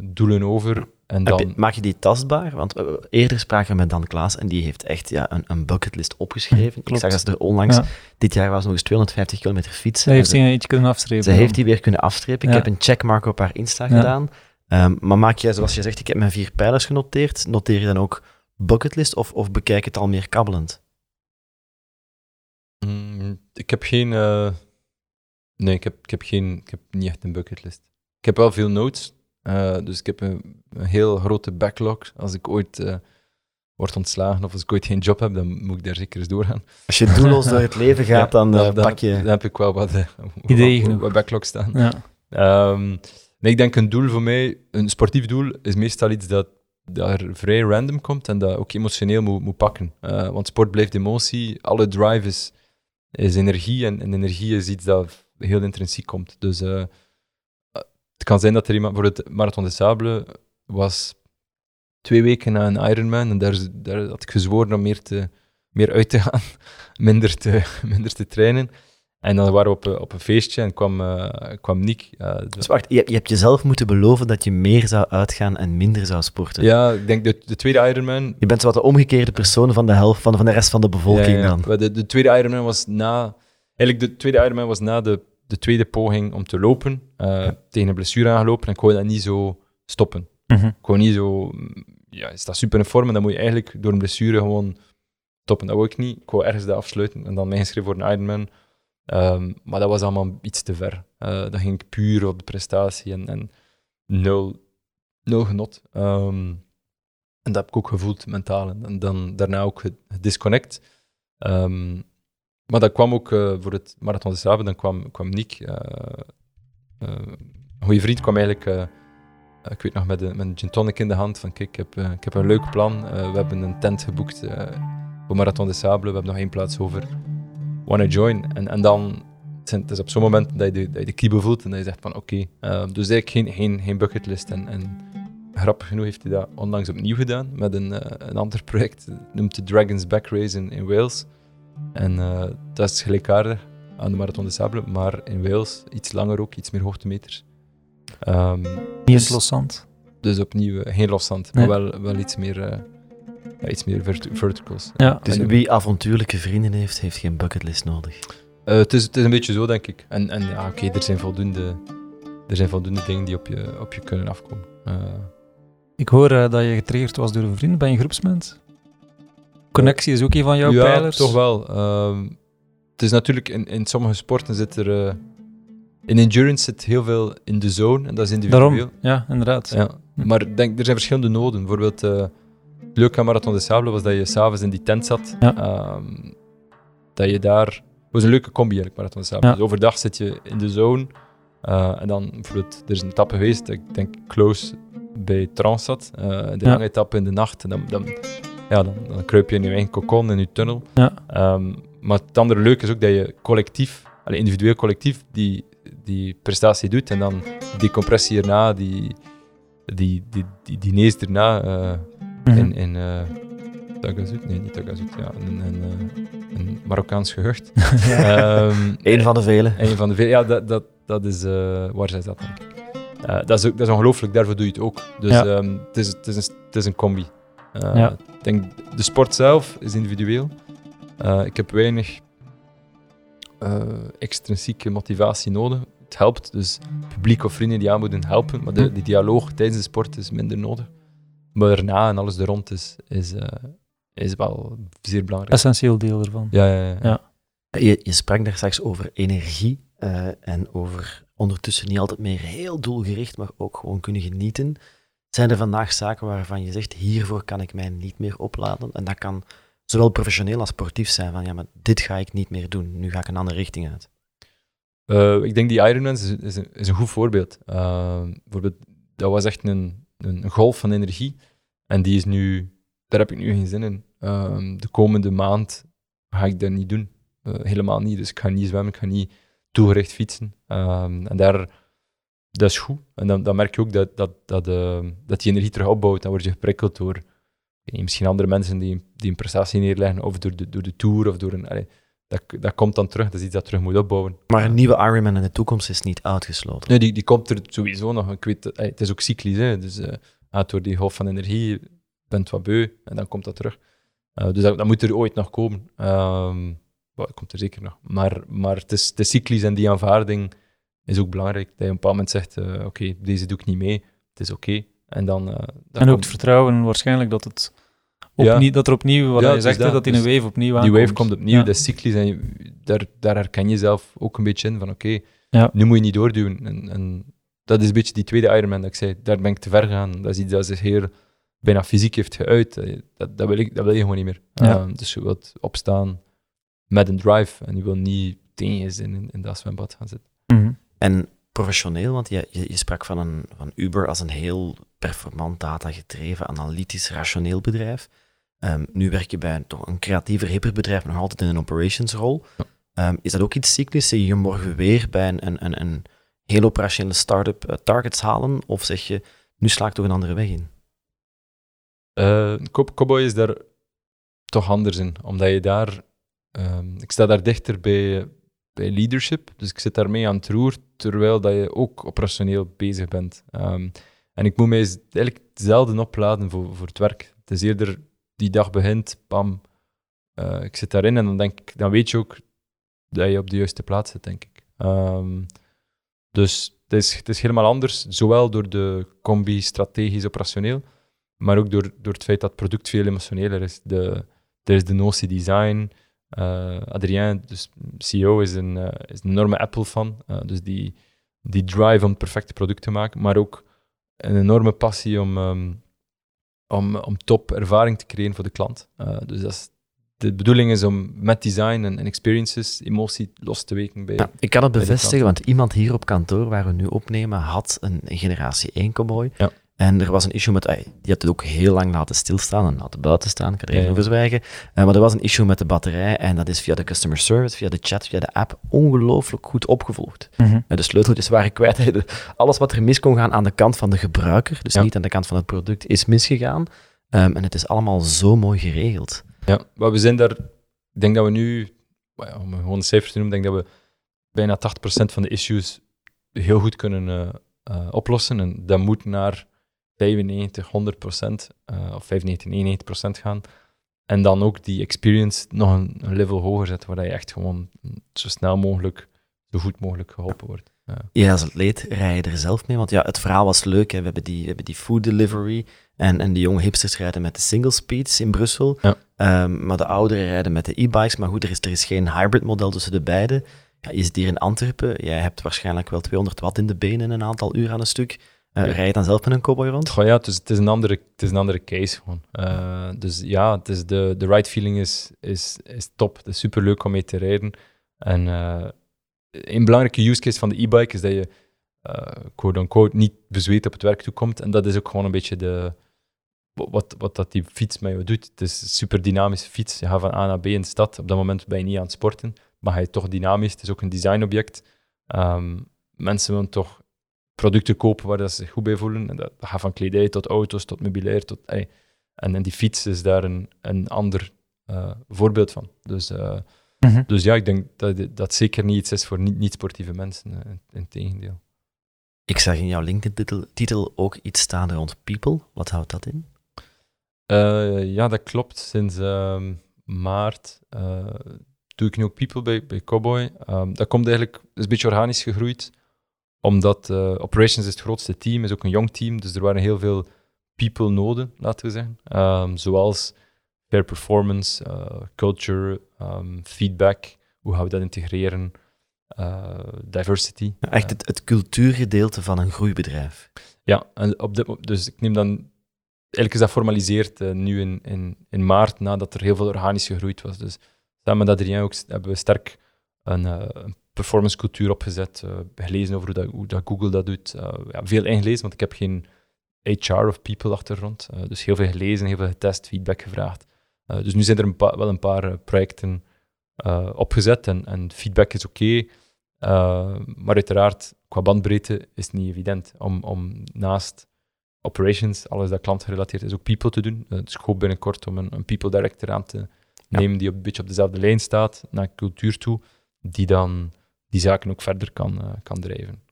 Speaker 2: doelen over. En dan,
Speaker 3: je- maak je die tastbaar? Want eh, eerder spraken we met Dan Klaas en die heeft echt ja, een, een bucketlist opgeschreven. Ik
Speaker 4: Klopt.
Speaker 3: zag dat ze er onlangs,
Speaker 4: Ja.
Speaker 3: dit jaar was nog eens 250 kilometer fietsen.
Speaker 4: Zij heeft
Speaker 3: ze-
Speaker 4: iets kunnen afstrepen.
Speaker 3: Ze heeft die weer kunnen afstrepen. Ik heb een checkmark op haar Insta
Speaker 4: Ja.
Speaker 3: gedaan. Ehm, maar maak jij, zoals je zegt, ik heb mijn vier pijlers genoteerd. Noteer je dan ook bucketlist of, of bekijk het al meer kabbelend?
Speaker 2: Mm, ik heb geen. eh, nee, ik heb, ik, heb geen, ik heb niet echt een bucketlist. Ik heb wel veel notes. Eh, dus ik heb een, een heel grote backlog. Als ik ooit eh, word ontslagen of als ik ooit geen job heb, dan moet ik daar zeker eens doorgaan.
Speaker 3: Als je doelloos door het leven gaat, dan eh, pak je...
Speaker 2: Dan heb ik wel wat,
Speaker 4: Ideeën
Speaker 2: wat,
Speaker 4: genoeg.
Speaker 2: wat backlog staan.
Speaker 4: Ja.
Speaker 2: Ehm, nee, ik denk een doel voor mij, een sportief doel, is meestal iets dat daar vrij random komt en dat ook emotioneel moet, moet pakken. Eh, want sport blijft emotie, alle drive is, is energie en, en energie is iets dat heel intrinsiek komt. Dus eh, kan zijn dat er iemand, voor het Marathon des Sables was twee weken na een Ironman en daar, daar had ik gezworen om meer, te, meer uit te gaan, minder te, minder te trainen. En dan waren we op, een- op een feestje en kwam, eh, kwam Nick. eh, de-
Speaker 3: Dus wacht, je, je hebt jezelf moeten beloven dat je meer zou uitgaan en minder zou sporten.
Speaker 2: ja, ik denk de, de tweede Ironman.
Speaker 3: Je bent zo wat de omgekeerde persoon van de helft van, van de rest van de bevolking
Speaker 2: Ja, ja.
Speaker 3: dan.
Speaker 2: De, de tweede Ironman was na. Eigenlijk, de tweede Ironman was na de, de tweede poging om te lopen. eh, Tegen een blessure aangelopen en ik wou dat niet zo stoppen.
Speaker 4: Mhm.
Speaker 2: Ik wou niet zo. mm, Ja, je staat super in vorm en dan moet je eigenlijk door een blessure gewoon stoppen. Dat wou ik niet. Ik wou ergens dat afsluiten en dan mij inschrijven voor een Ironman. Ehm, maar dat was allemaal iets te ver. Eh dan ging ik puur op de prestatie en, en nul, nul genot. Ehm, en dat heb ik ook gevoeld mentaal. En, dan daarna ook het, het disconnect. Ehm, maar dat kwam ook eh, voor het Marathon des Sables, dan kwam, kwam Nick, eh, eh, een goede vriend, kwam eigenlijk, ik weet nog, met een, met een gin tonic in de hand, van kijk, ik heb, ik heb een leuk plan. We hebben een tent geboekt voor Marathon des Sables, we hebben nog één plaats over. Wanna join? En, en dan, het het is op zo'n moment dat je de, dat de kriebel voelt en dat je zegt van oké, eh, dus eigenlijk geen, geen, geen bucketlist. En, grappig genoeg heeft hij dat onlangs opnieuw gedaan met een, een ander project, noemt de Dragon's Back Race in, in Wales. En eh, dat is gelijkaardig aan de Marathon des Sables, maar in Wales iets langer ook, iets meer hoogtemeters. Ehm,
Speaker 4: Niet
Speaker 2: dus,
Speaker 4: loszand.
Speaker 2: dus opnieuw eh, geen loszand,
Speaker 4: Nee.
Speaker 2: maar wel, wel iets meer, eh, ja, iets meer vert- verticals.
Speaker 4: Ja.
Speaker 3: Dus
Speaker 2: En-
Speaker 3: wie avontuurlijke vrienden heeft, heeft geen bucketlist nodig.
Speaker 2: Eh, het, is, het is een beetje zo, denk ik. En, en ja, oké, er zijn voldoende... Er zijn voldoende dingen die op je, op je kunnen afkomen. Eh,
Speaker 4: Ik hoor eh, dat je getriggerd was door een vriend. Ben je groepsmens? Connectie is ook een van jouw
Speaker 2: ja,
Speaker 4: pijlers.
Speaker 2: toch wel. Ehm, het is natuurlijk, in, in sommige sporten zit er... eh, in endurance zit heel veel in de zone, en dat is individueel.
Speaker 4: Daarom, ja, inderdaad.
Speaker 2: Ja. Maar denk, er zijn verschillende noden. Bijvoorbeeld, eh het leuke aan Marathon des Sables was dat je s'avonds in die tent zat.
Speaker 4: Ja.
Speaker 2: Ehm, dat je daar... Het was een leuke combi eigenlijk, Marathon des Sables.
Speaker 4: Ja.
Speaker 2: Dus overdag zit je in de zone. eh, en dan bijvoorbeeld, er is een etappe geweest, ik denk close bij Trans zat. eh, de lange etappe in de nacht. En dan, dan, ja, dan, dan kruip je in je eigen cocon, in je tunnel.
Speaker 4: Ja.
Speaker 2: Ehm, maar het andere leuke is ook dat je collectief, allee, individueel collectief, die, die prestatie doet. En dan die decompressie erna, die, die, die, die diners erna eh,
Speaker 4: Mhm.
Speaker 2: in, in eh Tagazout, nee, niet Tagazout, ja, een, een, een Marokkaans gehucht. Ehm,
Speaker 3: Eén van de vele.
Speaker 2: een van de veel, ja, dat, dat, dat is, eh, waar zij dat, denk ik. Eh, dat, is ook, dat is ongelooflijk, daarvoor doe je het ook. Dus
Speaker 4: Ja.
Speaker 2: ehm, het, is, het, is een, het is een combi. Eh,
Speaker 4: Ja.
Speaker 2: Ik denk, de sport zelf is individueel. Eh, ik heb weinig eh, extrinsieke motivatie nodig. Het helpt, dus publiek of vrienden die aanmoedigen helpen, maar de,
Speaker 4: Hm.
Speaker 2: die dialoog tijdens de sport is minder nodig. Maar daarna en alles er rond is, is, eh, is wel zeer belangrijk.
Speaker 4: Essentieel deel ervan.
Speaker 2: Ja, ja, ja.
Speaker 4: Ja.
Speaker 3: Je, je sprak daar straks over energie eh, en over ondertussen niet altijd meer heel doelgericht, maar ook gewoon kunnen genieten. Zijn er vandaag zaken waarvan je zegt, hiervoor kan ik mij niet meer opladen? En dat kan zowel professioneel als sportief zijn, van ja, maar dit ga ik niet meer doen, nu ga ik een andere richting uit.
Speaker 2: Uh, ik denk die Ironman is, is, een, goed voorbeeld. Uh, bijvoorbeeld, dat was echt een, een, golf van energie. En die is nu, daar heb ik nu geen zin in. Uh, de komende maand ga ik dat niet doen. Uh, helemaal niet. Dus ik ga niet zwemmen, ik ga niet toegericht fietsen. Ehm, en daar, dat is goed. En dan, dan merk je ook dat, dat, dat, dat die energie terug opbouwt. Dan word je geprikkeld door misschien andere mensen die, die een prestatie neerleggen, of door de, door de tour, of door een dat, dat komt dan terug. Dat is iets dat terug moet opbouwen.
Speaker 3: Maar een nieuwe Ironman in de toekomst is niet uitgesloten.
Speaker 2: Nee, die, die komt er sowieso nog. Ik weet, het is ook cyclisch. Hè, dus uh, door die golf van energie bent wat beu en dan komt dat terug. Uh, dus dat, dat, moet er ooit nog komen. Um, dat komt er zeker nog. Maar, maar het, is, het is cyclisch en die aanvaarding is ook belangrijk. Dat je op een bepaald moment zegt, uh, oké, deze doe ik niet mee. Het is oké. En dan... dan
Speaker 4: en ook het vertrouwen waarschijnlijk dat het ja. dat er opnieuw, wat ja, je zegt, dat, dat die een dus wave opnieuw aankomt.
Speaker 2: Die wave komt opnieuw, ja. dat is cyclisch en daar, daar herken je zelf ook een beetje in van oké, okay, nu moet je niet doorduwen. En, en, dat is een beetje die tweede Ironman dat ik zei, daar ben ik te ver gegaan. Dat is iets dat zich heel bijna fysiek heeft geuit. Dat, dat, wil, ik, dat wil je gewoon niet meer. Um, dus je wilt opstaan met een drive en je wil niet tegen in, in dat zwembad gaan zitten.
Speaker 3: En professioneel, want je, je, je, sprak van, een, van Uber als een heel performant, data-gedreven, analytisch, rationeel bedrijf. Um, nu werk je bij een, toch een creatiever, hipper bedrijf, nog altijd in een operationsrol. Um, is dat ook iets cyclisch? Zie je morgen weer bij een, een, een, een heel operationele start-up uh, targets halen? Of zeg je, nu sla ik toch een andere weg in?
Speaker 2: Uh, Cowboy is daar toch anders in, omdat je daar... Um, ik sta daar dichter bij, bij leadership, dus ik zit daarmee aan het roer, terwijl dat je ook operationeel bezig bent. Um, en ik moet mij eigenlijk zelden opladen voor, voor het werk. Het is eerder die dag begint, bam, uh, ik zit daarin en dan, denk ik, dan weet je ook dat je op de juiste plaats zit, denk ik. Um, dus het is, het is helemaal anders, zowel door de combi strategisch-operationeel, maar ook door, door het feit dat het product veel emotioneler is. De, er is de notie design. Uh, Adrien, dus CEO, is een, uh, is een enorme Apple-fan. Uh, dus die, die drive om perfecte product te maken, maar ook een enorme passie om, um, om, om top ervaring te creëren voor de klant. Dus dat is, de bedoeling is om met design en, en experiences emotie los te weken bij. Ja,
Speaker 3: ik kan het bevestigen, want iemand hier op kantoor waar we nu opnemen had een generatie 1 cowboy. Ja. En er was een issue met, die had het ook heel lang laten stilstaan en laten buiten staan, ik kan er even over zwijgen. Uh, maar er was een issue met de batterij en dat is via de customer service, via de chat, via de app ongelooflijk goed opgevolgd. Mm -hmm. de sleuteltjes waren kwijt. Alles wat er mis kon gaan aan de kant van de gebruiker, dus niet aan de kant van het product, is misgegaan. Um, en het is allemaal zo mooi geregeld.
Speaker 2: Ja, maar we zijn daar, ik denk dat we nu, om gewoon een cijfer te noemen, denk dat we bijna 80% van de issues heel goed kunnen uh, oplossen. En dat moet naar 95, 100 procent, uh, of 95, 99 procent gaan. En dan ook die experience nog een, een, level hoger zetten, waar je echt gewoon zo snel mogelijk, zo goed mogelijk geholpen wordt.
Speaker 3: Ja, ja als atleet rij je er zelf mee, want ja, het verhaal was leuk. Hè. We, hebben die, we hebben die food delivery en, en die jonge hipsters rijden met de single speeds in Brussel. Ja. Um, maar de ouderen rijden met de e-bikes. Maar goed, er is, er is geen hybrid model tussen de beide. Ja, je zit hier in Antwerpen, jij hebt waarschijnlijk wel 200 watt in de benen een aantal uur aan een stuk. Uh, rij je dan zelf met een cowboy rond?
Speaker 2: Goh, ja, het is, het is, een andere, het is een andere case gewoon. Uh, dus ja, het is de, de ride feeling is, is, is top. Het is super leuk om mee te rijden. En uh, een belangrijke use case van de e-bike is dat je quote-unquote niet bezweet op het werk toekomt. En dat is ook gewoon een beetje de, wat, wat dat die fiets met je doet. Het is een super dynamische fiets. Je gaat van A naar B in de stad. Op dat moment ben je niet aan het sporten, maar ga je toch dynamisch. Het is ook een designobject. Um, mensen willen toch producten kopen waar dat ze zich goed bij voelen. En dat, gaat van kledij tot auto's, tot meubilair. Tot, en, en die fiets is daar een, een ander uh, voorbeeld van. Dus, uh, mm-hmm. dus ja, ik denk dat dat zeker niet iets is voor niet-sportieve mensen. Uh, in tegendeel.
Speaker 3: Ik zag in jouw LinkedIn-titel ook iets staan rond people. Wat houdt dat in?
Speaker 2: ja, dat klopt. Sinds uh, maart doe ik nu ook people bij, bij Cowboy. Um, dat komt eigenlijk, is een beetje organisch gegroeid omdat uh, Operations is het grootste team, is ook een jong team, dus er waren heel veel people nodig, laten we zeggen. Um, zoals fair performance, uh, culture, um, feedback. hoe gaan we dat integreren? Uh, diversity.
Speaker 3: echt het, het cultuurgedeelte van een groeibedrijf.
Speaker 2: Ja, en op dit, dus ik neem dan eigenlijk is dat formaliseerd uh, nu in, in, in maart, nadat er heel veel organisch gegroeid was. Dus samen met Adrien ook hebben we sterk een, uh, een performance cultuur opgezet, uh, gelezen over hoe dat, hoe dat Google dat doet. ja, veel ingelezen, want ik heb geen HR of people achtergrond. dus heel veel gelezen, heel veel getest, feedback gevraagd. dus nu zijn er een wel een paar projecten opgezet en, en, feedback is oké. maar uiteraard, qua bandbreedte is het niet evident om, om naast operations, alles dat klantgerelateerd is, ook people te doen. Uh, dus ik hoop binnenkort om een, een people director aan te nemen die op, een beetje op dezelfde lijn staat, naar cultuur toe, die dan die zaken ook verder kan, uh, kan drijven.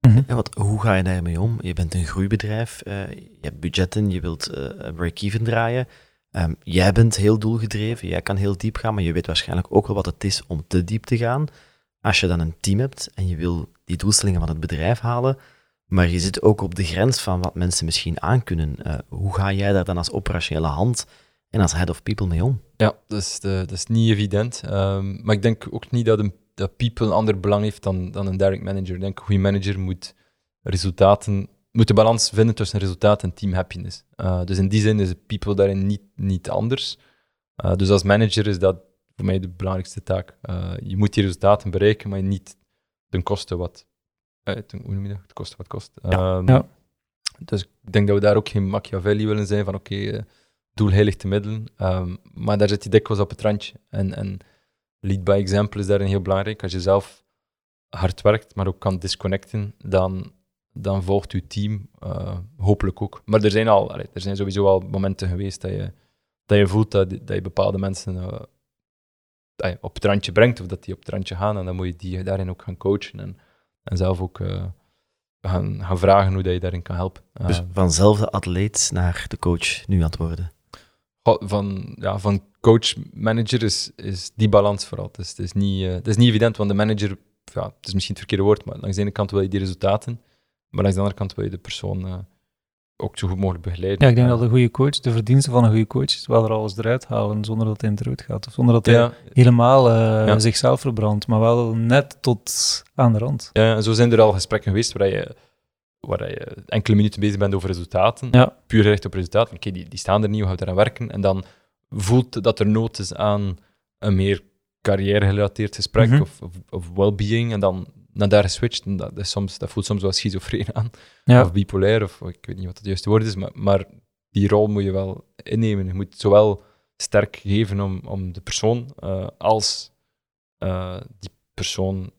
Speaker 3: Mhm. Ja, wat, hoe ga je daarmee om? Je bent een groeibedrijf, uh, je hebt budgetten, je wilt break-even draaien. Um, jij bent heel doelgedreven, jij kan heel diep gaan, maar je weet waarschijnlijk ook wel wat het is om te diep te gaan. Als je dan een team hebt en je wil die doelstellingen van het bedrijf halen, maar je zit ook op de grens van wat mensen misschien aankunnen. Uh, hoe ga jij daar dan als operationele hand en als head of people mee om?
Speaker 2: Ja, dat is, de, dat is niet evident. Um, maar ik denk ook niet dat, een, dat people een ander belang heeft dan, dan een direct manager. Ik denk een goede manager moet resultaten moet de balans vinden tussen resultaat en team happiness. Uh, dus in die zin is people daarin niet, niet anders. Uh, dus als manager is dat voor mij de belangrijkste taak. je moet die resultaten bereiken, maar niet ten koste wat uit, hoe noem je dat? Het kost wat kost.
Speaker 4: Ja. Um, ja.
Speaker 2: Dus ik denk dat we daar ook geen Machiavelli willen zijn van oké, okay, doel heilig te middelen. Um, maar daar zit je dikwijls op het randje. En, en lead by example is daarin heel belangrijk. Als je zelf hard werkt, maar ook kan disconnecten, dan, dan volgt je team uh, hopelijk ook. Maar er zijn, al, er zijn sowieso al momenten geweest dat je, dat je voelt dat, dat je bepaalde mensen uh, op het randje brengt of dat die op het randje gaan. En dan moet je die daarin ook gaan coachen. En, en zelf ook uh, gaan, gaan vragen hoe dat je daarin kan helpen.
Speaker 3: Dus vanzelf de atleet naar de coach nu aan het worden?
Speaker 2: Van, ja, van coach-manager is, is die balans vooral. Dus het, is niet, uh, het is niet evident, want de manager, ja, het is misschien het verkeerde woord, maar langs de ene kant wil je die resultaten, maar langs de andere kant wil je de persoon ook zo goed mogelijk begeleiden.
Speaker 4: Ja, ik denk dat een goede coach, de verdienste van een goede coach is wel er alles eruit halen zonder dat hij in het rood gaat. Of zonder dat hij helemaal uh, zichzelf verbrandt, maar wel net tot aan de rand.
Speaker 2: Ja, en zo zijn er al gesprekken geweest waar je, waar je enkele minuten bezig bent over resultaten,
Speaker 4: ja.
Speaker 2: puur gericht op resultaten. Oké, die, die staan er niet, hoe gaan we eraan werken? En dan voelt dat er nood is aan een meer carrière-gerelateerd gesprek mm -hmm. of, of, of well-being, en dan naar daar geswitcht. En dat, is soms, dat voelt soms wel schizofreen aan. Of bipolair, of ik weet niet wat het juiste woord is. Maar, maar die rol moet je wel innemen. Je moet zowel sterk geven om, om de persoon, uh, als uh, die persoon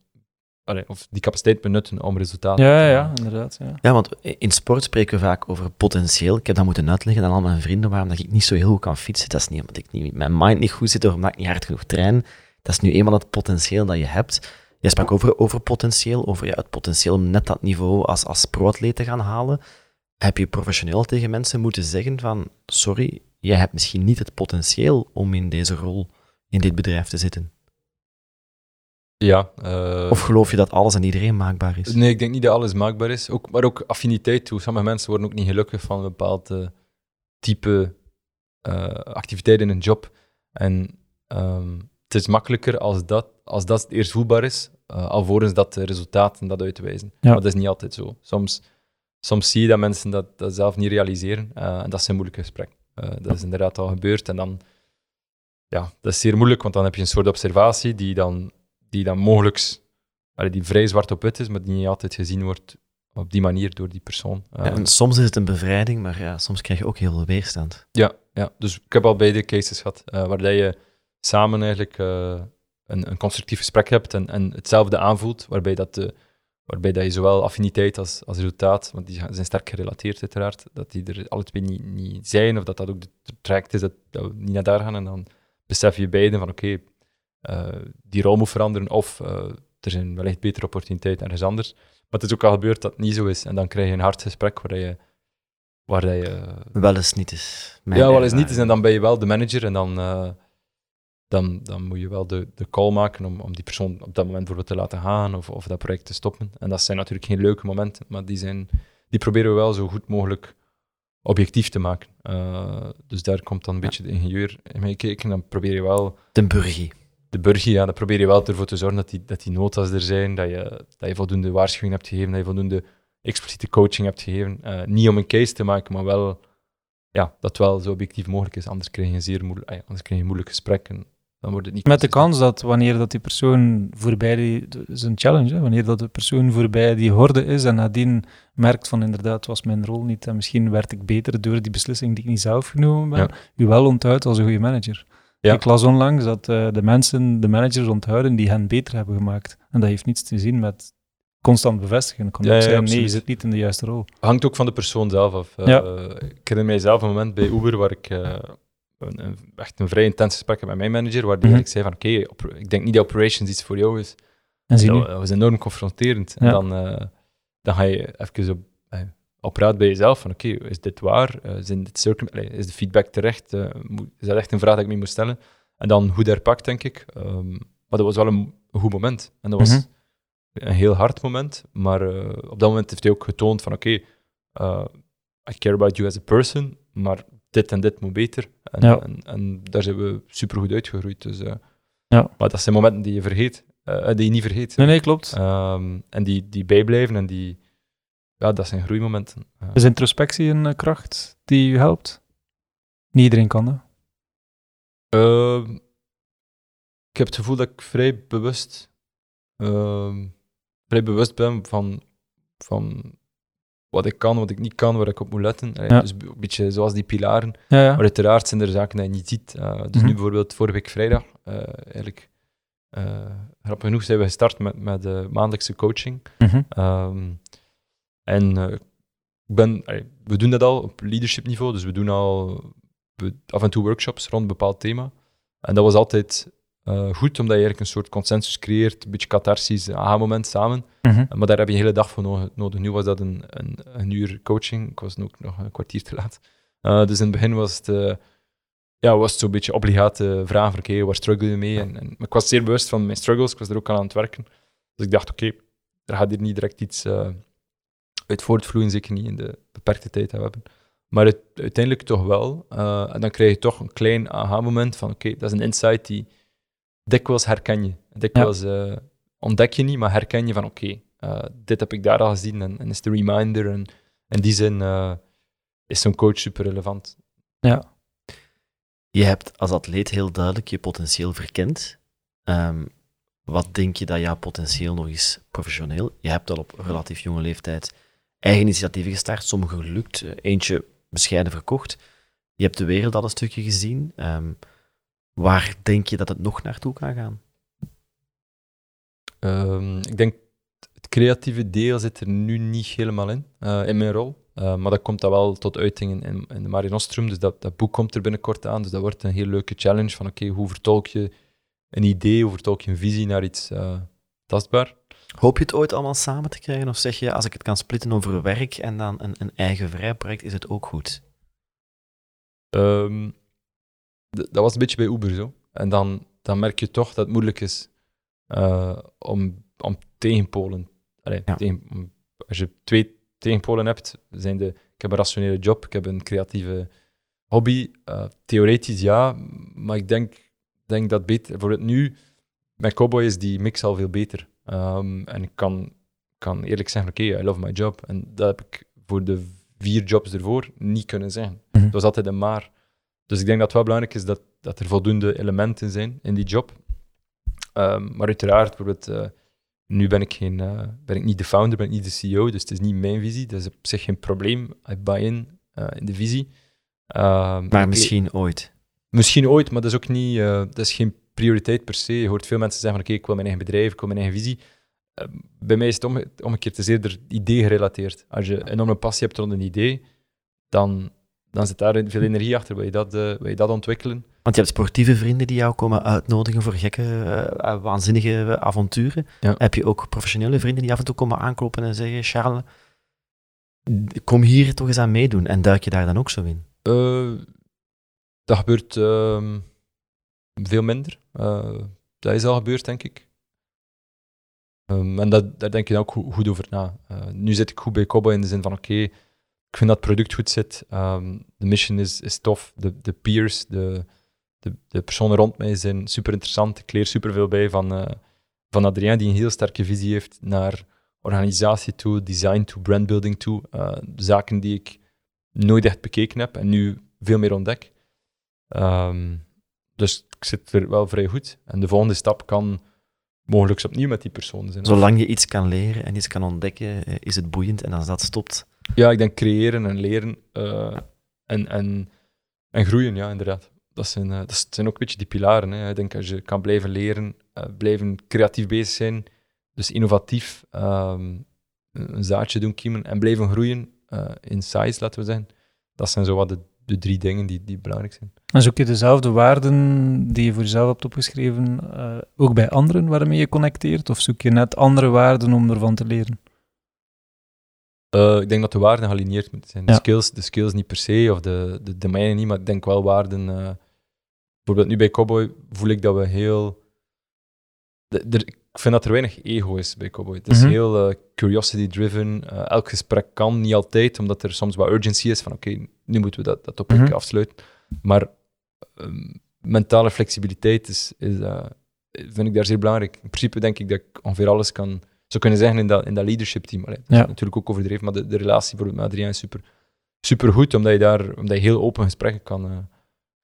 Speaker 2: Allee, of die capaciteit benutten om resultaten
Speaker 4: ja, te Ja, inderdaad. Ja.
Speaker 3: ja, want in sport spreken we vaak over potentieel. Ik heb dat moeten uitleggen aan al mijn vrienden waarom dat ik niet zo heel goed kan fietsen. Dat is niet omdat ik niet, mijn mind niet goed zit of omdat ik niet hard genoeg train. Dat is nu eenmaal het potentieel dat je hebt. Je sprak over, over potentieel, over ja, het potentieel om net dat niveau als, als pro-atleet te gaan halen. Heb je professioneel tegen mensen moeten zeggen van, sorry, jij hebt misschien niet het potentieel om in deze rol, in dit bedrijf te zitten?
Speaker 2: Ja. Uh...
Speaker 3: Of geloof je dat alles en iedereen maakbaar is?
Speaker 2: Nee, ik denk niet dat alles maakbaar is. Ook, maar ook affiniteit toe. Sommige mensen worden ook niet gelukkig van een bepaald uh, type uh, activiteit in een job. En um, het is makkelijker als dat, als dat eerst voelbaar is, uh, alvorens dat de resultaten dat uitwijzen. Ja. Maar dat is niet altijd zo. Soms, soms zie je dat mensen dat, dat zelf niet realiseren uh, en dat is een moeilijk gesprek. Uh, dat is inderdaad al gebeurd en dan, ja, dat is zeer moeilijk, want dan heb je een soort observatie die dan, die dan mogelijk, die vrij zwart op wit is, maar die niet altijd gezien wordt op die manier door die persoon.
Speaker 3: Ja, en soms is het een bevrijding, maar ja, soms krijg je ook heel veel weerstand.
Speaker 2: Ja, ja. dus ik heb al beide cases gehad, waar dat je samen eigenlijk uh, een, een, constructief gesprek hebt en, en hetzelfde aanvoelt, waarbij, dat waarbij dat je zowel affiniteit als, als resultaat, want die zijn sterk gerelateerd uiteraard, dat die er alle twee niet, niet zijn, of dat dat ook de traject is dat, dat, we niet naar daar gaan, en dan besef je beiden van oké, okay, die rol moet veranderen, of uh, er zijn wellicht betere opportuniteiten ergens anders. Maar het is ook al gebeurd dat het niet zo is, en dan krijg je een hard gesprek waar je waar je...
Speaker 3: Wel eens niet is.
Speaker 2: Ja, wel eens niet is, en dan ben je wel de manager, en dan dan, dan moet je wel de, de call maken om, om die persoon op dat moment bijvoorbeeld te laten gaan of, of dat project te stoppen. En dat zijn natuurlijk geen leuke momenten, maar die, zijn, die proberen we wel zo goed mogelijk objectief te maken. Uh, dus daar komt dan een beetje de ingenieur in mee kijken. Dan probeer je wel...
Speaker 3: De burgie.
Speaker 2: De burger, ja, dan probeer je wel ervoor te zorgen dat die, dat die notas er zijn, dat je, dat je voldoende waarschuwing hebt gegeven, dat je voldoende expliciete coaching hebt gegeven. Eh, niet om een case te maken, maar wel ja, dat het wel zo objectief mogelijk is. Anders krijg je een zeer moeilijk, ja, anders krijg je moeilijk gesprek en dan wordt het niet...
Speaker 4: Met de kans dat wanneer dat die persoon voorbij die... Dat is een challenge, hè? Wanneer dat de persoon voorbij die horde is en nadien merkt van inderdaad, was mijn rol niet en misschien werd ik beter door die beslissing die ik niet zelf genomen ben,
Speaker 2: Ja.
Speaker 4: u wel onthoudt als een goede manager.
Speaker 2: Ja.
Speaker 4: Ik las onlangs dat eh, de mensen de managers onthouden die hen beter hebben gemaakt. En dat heeft niets te zien met constant bevestigen. Kan
Speaker 2: Ja, ja,
Speaker 4: zijn, nee, je zit niet in de juiste rol.
Speaker 2: hangt ook van de persoon zelf af.
Speaker 4: Ja.
Speaker 2: ik herinner mijzelf een moment bij Uber waar ik eh, een, een- echt een vrij intens gesprek heb met mijn manager, waar die eigenlijk zei van oké, ik denk niet dat operations iets voor jou is.
Speaker 4: En.
Speaker 2: Dat, dat was enorm confronterend. En dan, dan ga je even op, eh, op raad bij jezelf van oké, is dit waar? Zijn dit circum is de feedback terecht? Eh, is dat echt een vraag die ik me moet stellen? En dan hoe herpakt, denk ik. Ehm, maar dat was wel een, een goed moment. En dat was
Speaker 4: Mhm.
Speaker 2: een heel hard moment, maar eh, op dat moment heeft hij ook getoond van oké, eh, I care about you as a person, maar dit en dit moet beter. En,
Speaker 4: Ja.
Speaker 2: en, en daar zijn we supergoed uitgegroeid. Dus,
Speaker 4: Ja.
Speaker 2: Maar dat zijn momenten die je vergeet, die je niet vergeet.
Speaker 4: Nee, nee, klopt.
Speaker 2: Ehm, en die, die bijblijven en die, ja, dat zijn groeimomenten.
Speaker 4: Is introspectie een eh, kracht die u helpt? Niet iedereen kan dat.
Speaker 2: ehm, ik heb het gevoel dat ik vrij bewust, ehm, vrij bewust ben van, van wat ik kan, wat ik niet kan, waar ik op moet letten. Allee,
Speaker 4: Ja.
Speaker 2: Dus een beetje zoals die pilaren.
Speaker 4: Ja, ja.
Speaker 2: Maar uiteraard zijn er zaken die je niet ziet. Eh, dus
Speaker 4: Mhm.
Speaker 2: nu bijvoorbeeld vorige week vrijdag, eh, eigenlijk, eh, grappig genoeg zijn we gestart met, met de maandelijkse coaching.
Speaker 4: Mhm.
Speaker 2: Ehm, en eh, ik ben, allee, we doen dat al op leadership niveau, dus we doen al we- af en toe workshops rond een bepaald thema. En dat was altijd eh, goed, omdat je eigenlijk een soort consensus creëert, een beetje catharsis, een aha-moment samen.
Speaker 4: Mhm.
Speaker 2: Maar daar heb je een hele dag voor no- nodig. Nu was dat een, een, een uur coaching. Ik was ook nog een kwartier te laat. Eh, dus in het begin was het, eh, ja, was het zo'n beetje obligate vragen van oké, waar struggle je mee? En, en, maar ik was zeer bewust van mijn struggles. Ik was er ook aan aan het werken. Dus ik dacht, oké, er gaat hier niet direct iets uit voortvloeien. Zeker niet in de beperkte tijd die we hebben. Maar het, uiteindelijk toch wel. Eh, en dan krijg je toch een klein aha-moment van oké, dat is een insight die dikwijls herken je. Dikwijls eh, ontdek je niet, maar herken je van oké, eh, dit heb ik daar al gezien en, en is de reminder. En in die zin eh, is zo'n coach super relevant.
Speaker 3: Je hebt als atleet heel duidelijk je potentieel verkend. Ehm, wat denk je dat jouw potentieel nog is professioneel? Je hebt al op relatief jonge leeftijd eigen initiatieven gestart, sommige gelukt, eh, eentje bescheiden verkocht. Je hebt de wereld al een stukje gezien. Ehm, waar denk je dat het nog naartoe kan gaan?
Speaker 2: Ehm, ik denk, het creatieve deel zit er nu niet helemaal in, eh, in mijn rol. Eh, maar dat komt dan wel tot uiting in, in, de Mare Nostrum. Dus dat, dat boek komt er binnenkort aan. Dus dat wordt een heel leuke challenge van oké, hoe vertolk je een idee, hoe vertolk je een visie naar iets eh, tastbaar?
Speaker 3: Hoop je het ooit allemaal samen te krijgen? Of zeg je, als ik het kan splitten over werk en dan een, een eigen vrij project, is het ook goed?
Speaker 2: Ehm, dat was een beetje bij Uber zo. En dan, dan merk je toch dat het moeilijk is eh, om, om tegenpolen. Allee,
Speaker 3: Ja.
Speaker 2: tegen, als je twee tegenpolen hebt, zijn de, ik heb een rationele job, ik heb een creatieve hobby. Eh, theoretisch ja, maar ik denk, denk dat beter. Voor het nu, met Cowboy is die mix al veel beter. Ehm, en ik kan, kan eerlijk zeggen, oké, I love my job. En dat heb ik voor de vier jobs ervoor niet kunnen zeggen.
Speaker 4: Mhm.
Speaker 2: Het was altijd een maar. Dus ik denk dat het wel belangrijk is dat, dat er voldoende elementen zijn in die job. Ehm, maar uiteraard, bijvoorbeeld, eh, nu ben ik, geen, eh, ben ik niet de founder, ben ik niet de CEO, dus het is niet mijn visie. Dat is op zich geen probleem. I buy in eh, in de visie. Ehm,
Speaker 3: Maar misschien ooit.
Speaker 2: Misschien ooit, maar dat is ook niet, dat is geen prioriteit per se. Je hoort veel mensen zeggen van oké, ik wil mijn eigen bedrijf, ik wil mijn eigen visie. Eh, bij mij is het omge omgekeerd, het is eerder idee gerelateerd. Als je een enorme passie hebt rond een idee, dan, dan zit daar veel energie achter. Wil je dat, eh, wil je dat ontwikkelen?
Speaker 3: Want je hebt sportieve vrienden die jou komen uitnodigen voor gekke, eh, waanzinnige avonturen.
Speaker 2: Ja.
Speaker 3: Heb je ook professionele vrienden die af en toe komen aankloppen en zeggen, Charles, kom hier toch eens aan meedoen. En duik je daar dan ook zo in?
Speaker 2: Dat gebeurt ehm, veel minder. Eh, dat is al gebeurd, denk ik. Ehm, en dat, daar denk je ook goed, over na. Eh, nu zit ik goed bij Cobbo in de zin van: oké, ik vind dat het product goed zit. ehm, de mission is, is tof. De, de peers, de, de, de personen rond mij zijn super interessant. Ik leer super veel bij van, uh, van Adrien, die een heel sterke visie heeft naar organisatie toe, design toe, brandbuilding toe. Zaken die ik nooit echt bekeken heb en nu veel meer ontdek. Um, dus ik zit er wel vrij goed. En de volgende stap kan mogelijk opnieuw met die persoon zijn.
Speaker 3: Zolang je iets kan leren en iets kan ontdekken, eh, is het boeiend. En als dat stopt...
Speaker 2: Ja, ik denk creëren en leren uh, en, en, en groeien, ja, inderdaad. Dat zijn, uh, dat zijn ook een beetje die pilaren. Hè. Ik denk als je kan blijven leren, uh, blijven creatief bezig zijn, dus innovatief um, een zaadje doen kiemen en blijven groeien in size, laten we zeggen. Dat zijn zo wat de, de drie dingen die, die belangrijk zijn.
Speaker 4: En zoek je dezelfde waarden die je voor jezelf hebt opgeschreven uh, ook bij anderen waarmee je connecteert? Of zoek je net andere waarden om ervan te leren?
Speaker 2: Uh, ik denk dat de waarden gealineerd moeten zijn. De, skills, de skills niet per se, of de, de domeinen niet, maar ik denk wel waarden. Uh, bijvoorbeeld nu bij Cowboy voel ik dat we heel. De, de, ik vind dat er weinig ego is bij Cowboy. Het is mm -hmm. heel curiosity-driven. elk gesprek kan, niet altijd, omdat er soms wat urgency is van oké, okay, nu moeten we dat, dat topic mm -hmm. afsluiten. Maar um, mentale flexibiliteit is, is uh, vind ik daar zeer belangrijk. In principe denk ik dat ik ongeveer alles kan, zou kunnen zeggen in dat, in dat leadership team. Allee, dat ja. is natuurlijk ook overdreven, maar de, de relatie bijvoorbeeld met Adrien is super, super goed, omdat je daar omdat je heel open gesprekken kan, uh,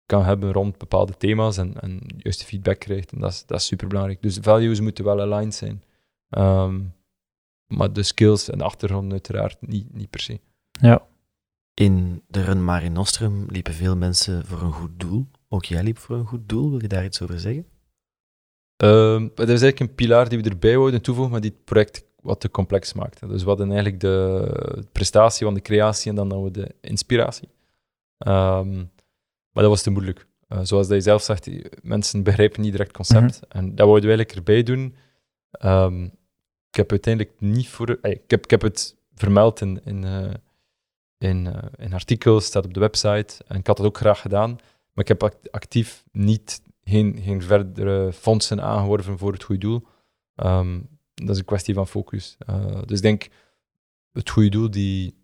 Speaker 2: kan hebben rond bepaalde thema's en, en juiste feedback krijgt. En dat is, dat is super belangrijk. Dus de values moeten wel aligned zijn. Um, maar de skills en de achtergrond uiteraard niet, niet per se.
Speaker 4: Ja.
Speaker 3: In de Run Mare Nostrum liepen veel mensen voor een goed doel. Ook jij liep voor een goed doel. Wil je daar iets over zeggen?
Speaker 2: Dat is eigenlijk een pilaar die we erbij wouden toevoegen, maar die het project wat te complex maakte. Dus we hadden eigenlijk de prestatie van de creatie en dan hadden we de inspiratie. Um, maar dat was te moeilijk. Uh, zoals dat je zelf zegt, mensen begrijpen niet direct het concept. Mm -hmm. En dat wouden we eigenlijk erbij doen. Um, ik heb uiteindelijk niet voor... Eh, ik, heb, ik heb het vermeld in, in, uh, in, uh, in artikels, staat op de website. En ik had dat ook graag gedaan. Maar ik heb actief niet, geen, geen verdere fondsen aangeworven voor het goede doel. Um, dat is een kwestie van focus. Uh, dus ik denk, het goede doel, die,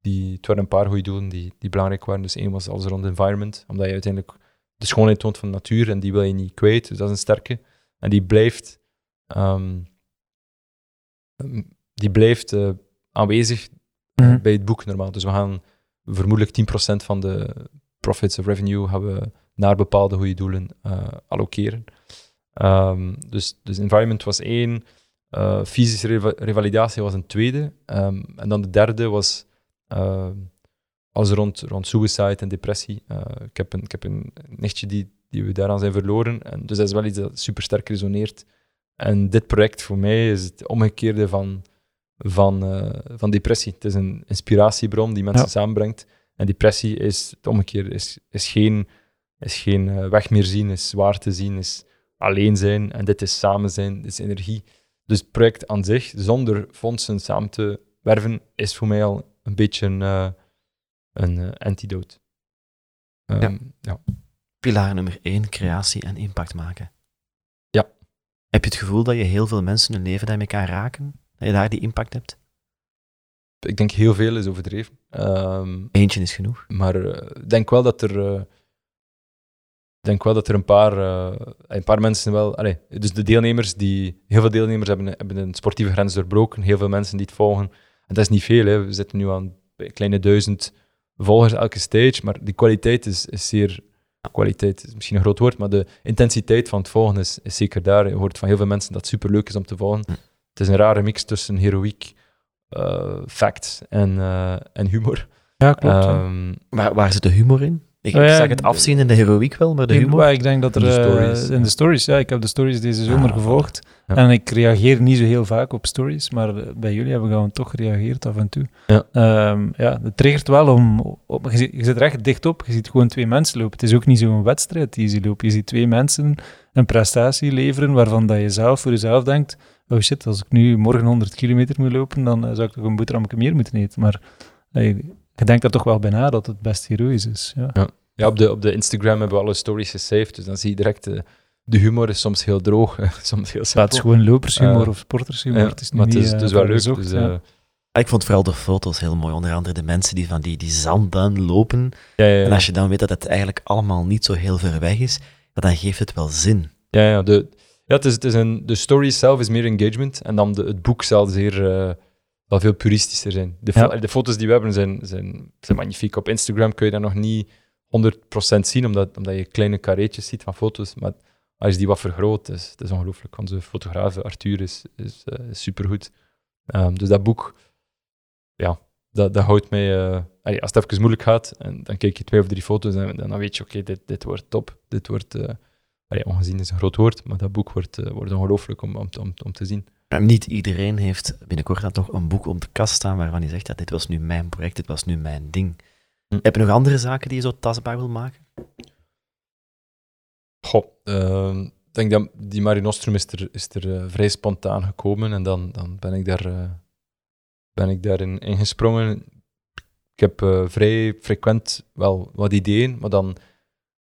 Speaker 2: die, het waren een paar goede doelen die, die belangrijk waren. Dus één was alles rond environment, omdat je uiteindelijk de schoonheid toont van de natuur en die wil je niet kwijt. Dus dat is een sterke. En die blijft, um, die blijft uh, aanwezig mm. bij het boek normaal. Dus we gaan vermoedelijk 10% van de profits of revenue we naar bepaalde goede doelen uh, allokeren. Um, dus, dus environment was één, uh, fysische rev revalidatie was een tweede, um, en dan de derde was uh, alles rond, rond suicide en depressie. ik, heb een, ik heb een nichtje die, die we daaraan zijn verloren, en dus dat is wel iets dat super sterk resoneert. En dit project voor mij is het omgekeerde van van, uh, van depressie. Het is een inspiratiebron die mensen ja. samenbrengt. En depressie is het omgekeerde, is, is geen, is geen uh, weg meer zien, is zwaar te zien, is alleen zijn. En dit is samen zijn, dit is energie. Dus het project aan zich, zonder fondsen samen te werven, is voor mij al een beetje een, uh, een antidote. Um, ja. ja.
Speaker 3: Pilaar nummer één, creatie en impact maken.
Speaker 2: Ja.
Speaker 3: Heb je het gevoel dat je heel veel mensen hun leven daarmee kan raken? Dat je daar die impact hebt?
Speaker 2: Ik denk heel veel is overdreven. Um,
Speaker 3: Eentje is genoeg.
Speaker 2: Maar ik uh, denk wel dat er. Uh, denk wel dat er een paar, uh, een paar mensen wel. Allez, dus de deelnemers die. Heel veel deelnemers hebben, hebben een sportieve grens doorbroken. Heel veel mensen die het volgen. En dat is niet veel. Hè. We zitten nu aan een kleine duizend volgers elke stage. Maar die kwaliteit is, is zeer. Kwaliteit is misschien een groot woord, maar de intensiteit van het volgen is, is zeker daar. Je hoort van heel veel mensen dat het super leuk is om te volgen. Het is een rare mix tussen heroïek, uh, facts en, uh, en humor.
Speaker 4: Ja, klopt.
Speaker 3: Um, waar, waar zit de humor in? Ik, oh, ja, zag het afzien in de heroïek wel, maar de humor...
Speaker 4: Ja, ik denk dat er... In de stories, uh, in de stories ja. Ik heb de stories deze zomer ah, gevolgd. Ja. En ik reageer niet zo heel vaak op stories, maar bij jullie hebben we gewoon toch gereageerd af en toe.
Speaker 2: Ja,
Speaker 4: um, ja het triggert wel om... Op, je, zit, je zit er echt dicht op, je ziet gewoon twee mensen lopen. Het is ook niet zo'n wedstrijd die je ziet lopen. Je ziet twee mensen een prestatie leveren waarvan dat je zelf voor jezelf denkt oh shit, als ik nu morgen 100 kilometer moet lopen, dan zou ik toch een boterhammetje meer moeten eten. Maar hey, je denkt er toch wel bij na dat het best heroïs is. Ja,
Speaker 2: ja. ja op, de, op de Instagram hebben we alle stories gesaved, dus dan zie je direct... De, de humor is soms heel droog, soms heel simpel.
Speaker 4: het is gewoon lopershumor uh, of sportershumor. Ja, het is
Speaker 2: maar het is, uh, het is wel leuk. Gezocht, dus, uh,
Speaker 3: Ik vond vooral de foto's heel mooi. Onder andere de mensen die van die, die zandduin lopen.
Speaker 2: Ja, ja, ja.
Speaker 3: En als je dan weet dat het eigenlijk allemaal niet zo heel ver weg is, ja, dan geeft het wel zin.
Speaker 2: Ja, ja, de, ja het is, het is een, de story zelf is meer engagement en dan de, het boek zal zeer, eh, zal veel puristischer zijn. De,
Speaker 4: Ja.
Speaker 2: de foto's die we hebben zijn, zijn, zijn magnifiek. Op Instagram kun je dat nog niet 100% zien, omdat, omdat je kleine carreetjes ziet van foto's. Maar als je die wat vergroot, is het is ongelooflijk. Onze fotograaf Arthur is, is, is supergoed. Ehm, dus dat boek, ja, dat, dat houdt mij... eh, allee, als het even moeilijk gaat, en dan kijk je twee of drie foto's en dan, dan weet je, oké, dit, dit wordt top. Dit wordt... Allee, ongezien is een groot woord, maar dat boek wordt, eh, wordt ongelooflijk om, om, om, om te zien.
Speaker 3: En niet iedereen heeft binnenkort dan toch een boek op de kast staan waarvan hij zegt, ja, dit was nu mijn project, dit was nu mijn ding.
Speaker 2: Hm.
Speaker 3: Heb je nog andere zaken die je zo tastbaar wil maken?
Speaker 2: Goh, ehm, ik denk dat die Mare Nostrum is er, is er eh, vrij spontaan gekomen en dan, dan ben ik daar, eh, ben ik daarin ingesprongen. Ik heb vrij frequent wel wat ideeën, maar dan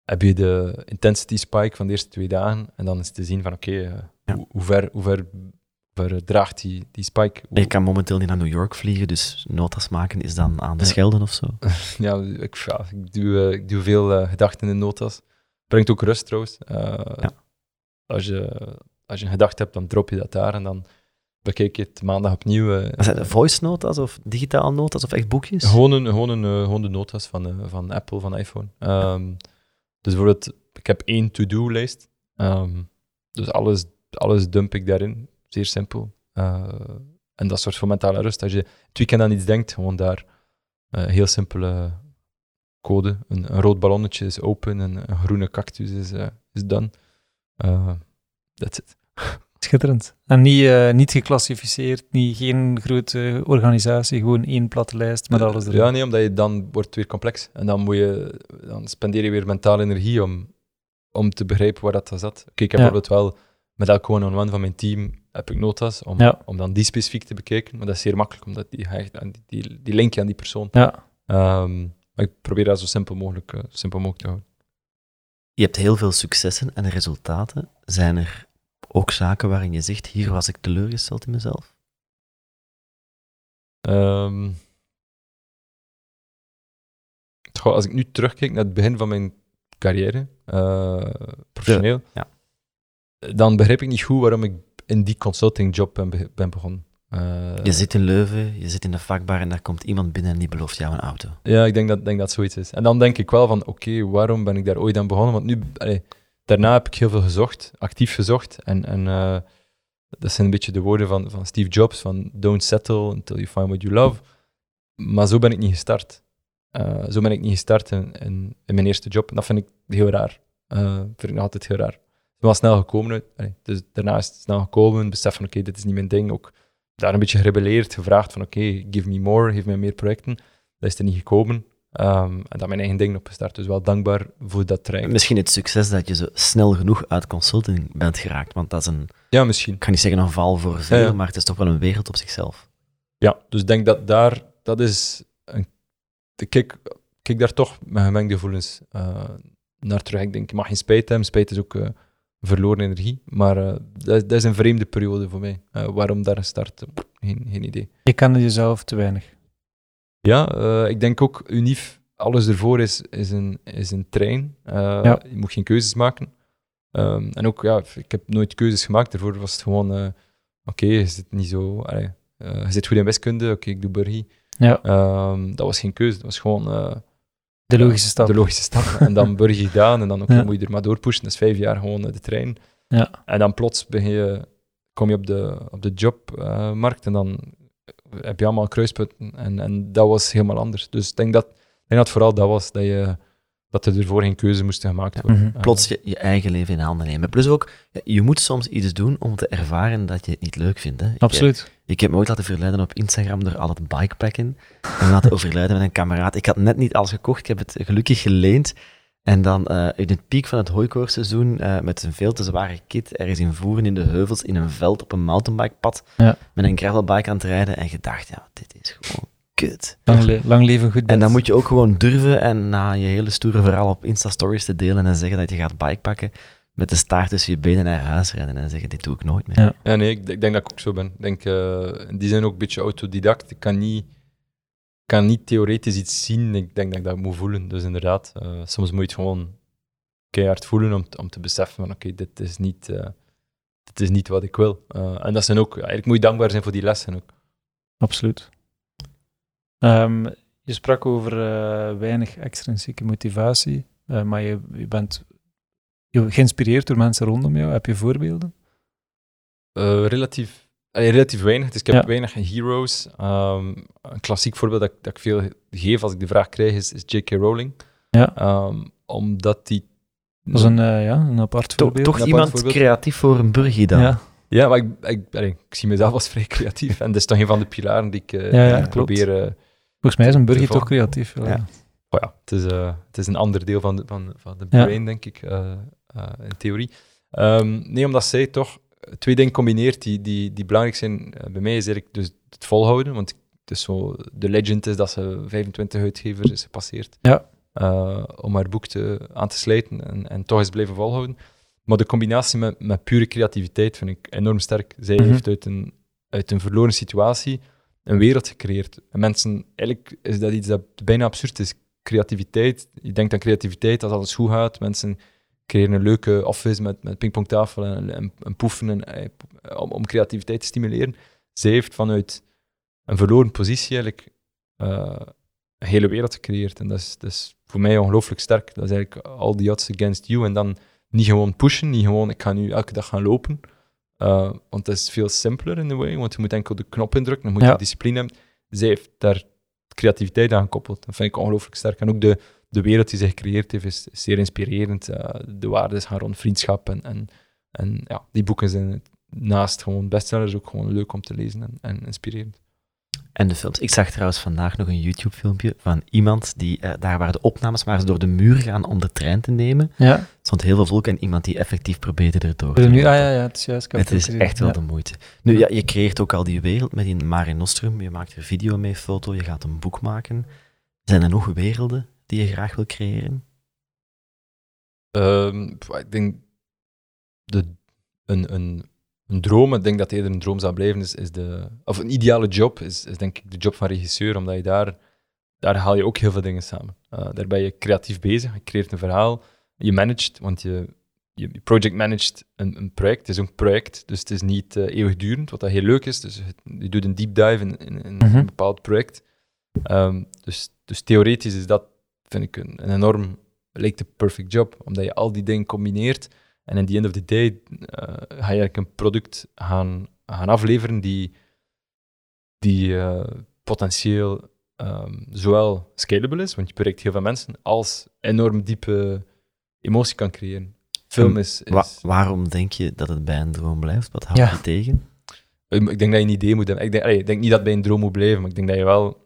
Speaker 2: heb je de intensity spike van de eerste twee dagen en dan is te zien van oké, eh,
Speaker 3: Ja.
Speaker 2: hoe, hoe ver, hoe ver, ver draagt die, die spike? Hoe-
Speaker 3: Je kan momenteel niet naar New York vliegen, dus notas maken is dan aan de
Speaker 2: Ja.
Speaker 3: Schelden of zo.
Speaker 2: Ja, ik, ja, ik, doe, eh, ik doe veel eh, gedachten in notas. Brengt ook rust trouwens. Als, je, als je een gedachte hebt, dan drop je dat daar en dan bekijk je het maandag opnieuw. eh.
Speaker 3: Zijn het voice notas of digitaal notas of echt boekjes?
Speaker 2: gewoon, een, gewoon, een, gewoon de notas van, van Apple, van iPhone. Ehm, dus bijvoorbeeld, ik heb één to-do-lijst. Ehm, dus alles, alles dump ik daarin. Zeer simpel. Eh, en dat soort van mentale rust. Als je het weekend aan iets denkt, gewoon daar eh, heel simpele code. Een, een rood ballonnetje is open en een groene cactus is, eh, is done. That's it.
Speaker 4: Schitterend. En niet, eh, niet geclassificeerd, niet, geen grote organisatie, gewoon één platte lijst met alles erin.
Speaker 2: Ja, nee, omdat je dan wordt het weer complex. En dan, moet je, dan spendeer je weer mentale energie om, om te begrijpen waar dat zat. Oké, ik heb
Speaker 4: Ja.
Speaker 2: bijvoorbeeld wel met elk one-on-one van mijn team heb ik notas om,
Speaker 4: Ja.
Speaker 2: om dan die specifiek te bekijken. Maar dat is zeer makkelijk, omdat die, hecht aan die, die, die link je aan die persoon.
Speaker 4: Ja.
Speaker 2: Ehm, maar ik probeer dat zo simpel mogelijk, eh, zo simpel mogelijk te houden.
Speaker 3: Je hebt heel veel successen en resultaten. Zijn er ook zaken waarin je zegt, hier was ik teleurgesteld in mezelf?
Speaker 2: Ehm, goh, als ik nu terugkijk naar het begin van mijn carrière, eh, professioneel,
Speaker 3: Ja.
Speaker 2: dan begrijp ik niet goed waarom ik in die consultingjob ben, be- ben begonnen. Eh,
Speaker 3: Je zit in Leuven, je zit in de vakbar en daar komt iemand binnen en die belooft jou een auto.
Speaker 2: Ja, ik denk dat, denk dat zoiets is. En dan denk ik wel van, oké, waarom ben ik daar ooit aan begonnen? Want nu, allee, daarna heb ik heel veel gezocht, actief gezocht. En, en eh, dat zijn een beetje de woorden van, van Steve Jobs, van don't settle until you find what you love. Maar zo ben ik niet gestart. Eh, zo ben ik niet gestart in, in, mijn eerste job. En dat vind ik heel raar. Eh vind ik nog altijd heel raar. Het wel snel gekomen. dus daarna is het snel gekomen. Besef van, oké, dit is niet mijn ding. Ook daar een beetje gerebelleerd, gevraagd van, oké, give me more, geef mij meer projecten. Dat is er niet gekomen. Ehm, en dan mijn eigen ding opgestart. Dus wel dankbaar voor dat traject.
Speaker 3: Misschien het succes dat je zo snel genoeg uit consulting bent geraakt, want dat is een,
Speaker 2: Ja, misschien.
Speaker 3: ik ga niet zeggen een val voor veel,
Speaker 2: Ja, ja.
Speaker 3: maar het is toch wel een wereld op zichzelf.
Speaker 2: Ja, dus ik denk dat daar, dat is een, ik kijk, kijk daar toch met gemengde gevoelens eh, naar terug. Ik denk, je mag geen spijt hebben. Spijt is ook eh, verloren energie. Maar eh, dat, is- dat is een vreemde periode voor mij. Eh, waarom daar gestart? Eh, Geen, geen idee.
Speaker 4: Je kende jezelf te weinig.
Speaker 2: Ja, eh, ik denk ook, Unif, alles ervoor is, is, een, is een trein. Eh,
Speaker 4: Ja.
Speaker 2: Je moet geen keuzes maken. Ehm, en ook, ja, ik heb nooit keuzes gemaakt. Daarvoor was het gewoon, eh, oké, je zit niet zo... allee, je zit goed in wiskunde, oké, ik doe burgie.
Speaker 4: Ja,
Speaker 2: Ehm, dat was geen keuze, dat was gewoon
Speaker 4: de logische stap.
Speaker 2: de logische stap. en dan burgie gedaan en dan
Speaker 4: Ja.
Speaker 2: moet je er maar doorpushen. Dat is vijf jaar gewoon de trein.
Speaker 4: Ja.
Speaker 2: En dan plots begin je, kom je op de, op de jobmarkt en dan heb je allemaal kruispunten. En, en dat was helemaal anders. Dus ik denk dat, ik denk dat vooral dat was, dat, je, dat er ervoor geen keuze moesten gemaakt worden.
Speaker 4: Mhm.
Speaker 2: Eh,
Speaker 3: Plots je, je eigen leven in handen nemen. Plus ook, je moet soms iets doen om te ervaren dat je het niet leuk vindt. Hè. Ik,
Speaker 4: Absoluut.
Speaker 3: Ik heb me ooit laten verleiden op Instagram door al het bikepacken. En me laten overlijden met een kameraad. Ik had net niet alles gekocht, ik heb het gelukkig geleend. En dan eh, in het piek van het hooikoorseizoen eh, met een veel te zware kit ergens in voeren in de heuvels in een veld op een mountainbikepad
Speaker 4: Ja.
Speaker 3: met een gravelbike aan het rijden en gedacht, ja, dit is gewoon kut.
Speaker 4: Lang, le- lang leven goed.
Speaker 3: En dan moet je ook gewoon durven en na je hele stoere verhaal op Insta-stories te delen en zeggen dat je gaat bikepacken, met de staart tussen je benen naar huis rennen en zeggen, dit doe ik nooit meer.
Speaker 4: Ja.
Speaker 2: Ja, nee, ik, ik denk dat ik ook zo ben. Ik denk, eh, die zijn ook een beetje autodidact. Ik kan niet, kan niet theoretisch iets zien. Ik denk dat ik dat moet voelen. Dus inderdaad, eh, soms moet je het gewoon keihard voelen om, te- om te beseffen van oké, dit, is niet, eh, dit is niet wat ik wil. Eh, en dat zijn ook, eigenlijk moet je dankbaar zijn voor die lessen ook.
Speaker 4: Absoluut. Ehm, je sprak over weinig extrinsieke motivatie, maar je, je bent je- geïnspireerd door mensen rondom jou. Heb je voorbeelden?
Speaker 2: Relatief, relatief weinig. Dus ik heb
Speaker 4: Ja.
Speaker 2: weinig heroes. Ehm, een klassiek voorbeeld dat, ik- dat ik veel geef als ik de vraag krijg is, is J.K. Rowling.
Speaker 4: Ja.
Speaker 2: Ehm, omdat die...
Speaker 4: Dat is een, eh, ja, een apart
Speaker 3: Toch,
Speaker 4: voorbeeld.
Speaker 3: toch
Speaker 2: Een
Speaker 3: iemand
Speaker 2: voorbeeld.
Speaker 3: creatief voor een burgie dan.
Speaker 4: Ja,
Speaker 2: Ja, maar ik, ik, allee, ik zie mezelf als vrij creatief. En dat is toch een van de pilaren die ik, eh,
Speaker 4: klopt.
Speaker 2: probeer... eh,
Speaker 4: volgens mij is een burger
Speaker 2: Toeval.
Speaker 4: toch creatief. Ja.
Speaker 3: Ja.
Speaker 2: oh ja, het is, eh, het is een ander deel van de, van, van de
Speaker 4: Ja.
Speaker 2: brain, denk ik, eh, eh, in theorie. Ehm, nee, omdat zij toch twee dingen combineert die, die, die belangrijk zijn eh, bij mij, is eigenlijk dus het volhouden. Want het is zo, de legend is dat ze 25 uitgevers is gepasseerd
Speaker 4: Ja.
Speaker 2: eh, om haar boek te, aan te sluiten en, en toch eens blijven volhouden. Maar de combinatie met, met pure creativiteit vind ik enorm sterk. Zij
Speaker 4: Mhm.
Speaker 2: heeft uit een, uit een verloren situatie een wereld gecreëerd. En mensen, eigenlijk is dat iets dat bijna absurd is. Creativiteit, je denkt aan creativiteit als alles goed gaat. Mensen creëren een leuke office met, met pingpongtafel en, en, en poefen en, eh, om, om creativiteit te stimuleren. Zij heeft vanuit een verloren positie eigenlijk eh, een hele wereld gecreëerd. En dat is, dat is voor mij ongelooflijk sterk. Dat is eigenlijk all the odds against you. En dan niet gewoon pushen, niet gewoon ik ga nu elke dag gaan lopen. Uh, want dat is veel simpeler in de way, want je moet enkel de knop indrukken, dan moet je
Speaker 4: Ja.
Speaker 2: discipline hebben. Zij heeft daar creativiteit aan gekoppeld. Dat vind ik ongelooflijk sterk. En ook de, de wereld die zij gecreëerd heeft, is, zeer inspirerend. Uh, de waarden gaan rond vriendschap en, en, en ja, die boeken zijn naast gewoon bestsellers ook gewoon leuk om te lezen en, en inspirerend.
Speaker 3: En de films. Ik zag trouwens vandaag nog een YouTube-filmpje van iemand die, eh, daar waren de opnames waar ze door de muur gaan om de trein te nemen.
Speaker 4: Ja,
Speaker 3: Er stond heel veel volk en iemand die effectief probeerde erdoor
Speaker 4: nu,
Speaker 3: te
Speaker 4: ah,
Speaker 3: lopen.
Speaker 4: ja, ja, het is juist.
Speaker 3: Het is
Speaker 4: gezien.
Speaker 3: echt wel
Speaker 4: Ja.
Speaker 3: de moeite. Nu, ja, je creëert ook al die wereld met die Mare Nostrum. Je maakt er video mee, foto, je gaat een boek maken. Zijn er nog werelden die je graag wil creëren?
Speaker 2: Um, ik denk de, een, een, een droom, ik denk dat eerder een droom zou blijven, is, is de, of een ideale job, is, is denk ik de job van regisseur, omdat je daar, daar haal je ook heel veel dingen samen. Uh, daar ben je creatief bezig, je creëert een verhaal, je managt, want je, je project managt een, een project, het is een project, dus het is niet uh, eeuwigdurend, wat dat heel leuk is, dus je doet een deep dive in, in, in
Speaker 4: Mhm.
Speaker 2: een bepaald project. Um, dus, dus theoretisch is dat, vind ik, een, een enorm lijkt de perfect job, omdat je al die dingen combineert en in the end of the day uh, ga je eigenlijk een product gaan, gaan afleveren die, die uh, potentieel um, zowel scalable is, want je bereikt heel veel mensen, als enorm diepe emotie kan creëren. Film is... is
Speaker 3: Wa waarom denk je dat het bij een droom blijft? Wat houdt
Speaker 4: Ja.
Speaker 3: je tegen?
Speaker 2: Ik denk dat je een idee moet hebben. Ik denk, allee, ik denk niet dat het bij een droom moet blijven, maar ik denk dat je wel...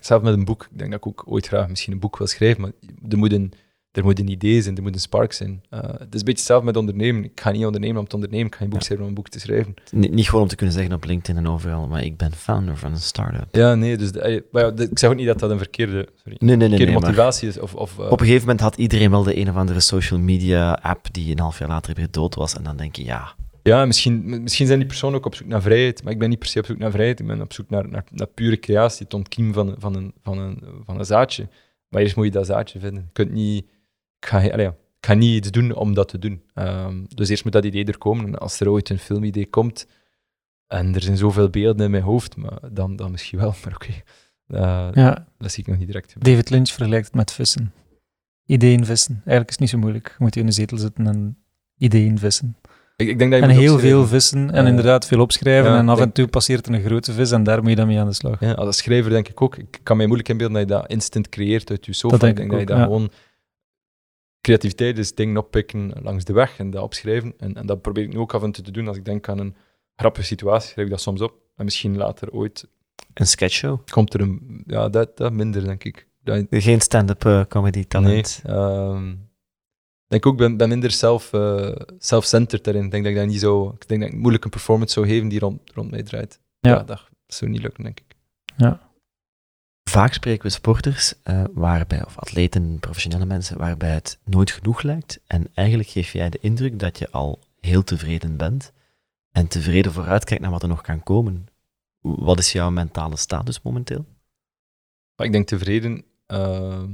Speaker 2: Zelf met een boek, ik denk dat ik ook ooit graag misschien een boek wil schrijven, maar er moet een, er moet een idee zijn, er moet een spark zijn. Uh, het is een beetje hetzelfde met ondernemen. Ik ga niet ondernemen om te ondernemen, ik ga een boek
Speaker 3: Ja.
Speaker 2: schrijven om een boek te schrijven.
Speaker 3: Niet, niet gewoon om te kunnen zeggen op LinkedIn en overal, maar ik ben founder van een start-up.
Speaker 2: Ja, nee, dus de, ja, de- ik zeg ook niet dat dat een verkeerde, sorry,
Speaker 3: Nee, nee, nee.
Speaker 2: verkeerde
Speaker 3: nee maar
Speaker 2: motivatie is. Of, of, uh,
Speaker 3: op een gegeven moment had iedereen wel de een of andere social media app die een half jaar later weer dood was. En dan denk je, ja,
Speaker 2: Ja, misschien, misschien zijn die personen ook op zoek naar vrijheid, maar ik ben niet per se op zoek naar vrijheid. Ik ben op zoek naar, naar, naar pure creatie, het ontkiem van, van, een, van, een, van een zaadje. Maar eerst moet je dat zaadje vinden. Je kunt niet... Ik ga, ik ga niet iets doen om dat te doen. Ehm, dus eerst moet dat idee er komen. En als er ooit een filmidee komt, en er zijn zoveel beelden in mijn hoofd, maar dan, dan misschien wel, maar oké. Eh,
Speaker 4: Ja,
Speaker 2: Dat zie ik nog niet direct.
Speaker 4: David Lynch vergelijkt het met vissen. Ideeën vissen. Eigenlijk is het niet zo moeilijk. Je moet in een zetel zitten en ideeën vissen.
Speaker 2: Ik, ik denk dat je
Speaker 4: En heel
Speaker 2: opschrijven.
Speaker 4: veel vissen en inderdaad veel opschrijven.
Speaker 2: Ja,
Speaker 4: en af en toe passeert er een grote vis en daar moet je dan mee aan de slag.
Speaker 2: Ja, als schrijver denk ik ook. Ik kan mij moeilijk inbeelden dat je dat instant creëert uit je sofa.
Speaker 4: Dat denk
Speaker 2: ik denk
Speaker 4: ik
Speaker 2: dat je dat
Speaker 4: ja.
Speaker 2: gewoon... Creativiteit is dingen oppikken langs de weg en dat opschrijven. En, en dat probeer ik nu ook af en toe te doen. Als ik denk aan een grappige situatie, schrijf ik dat soms op. En misschien later ooit
Speaker 3: een sketchshow.
Speaker 2: komt er een... Ja, dat, dat minder, denk ik. Dat,
Speaker 3: Geen stand-up eh, comedy talent.
Speaker 2: Nee. ehm, denk ook, ben, ben minder self, eh, self-centered daarin. Ik denk dat ik dat niet zo... Ik denk dat ik moeilijk een performance zou geven die rond, rond mij draait.
Speaker 4: Ja.
Speaker 2: Ja, dat zou niet lukken, denk ik.
Speaker 3: Vaak spreken we sporters eh, waarbij, of atleten, professionele mensen, waarbij het nooit genoeg lijkt. En eigenlijk geef jij de indruk dat je al heel tevreden bent en tevreden vooruitkijkt naar wat er nog kan komen. Wat is jouw mentale status momenteel?
Speaker 2: Ik denk tevreden. ehm,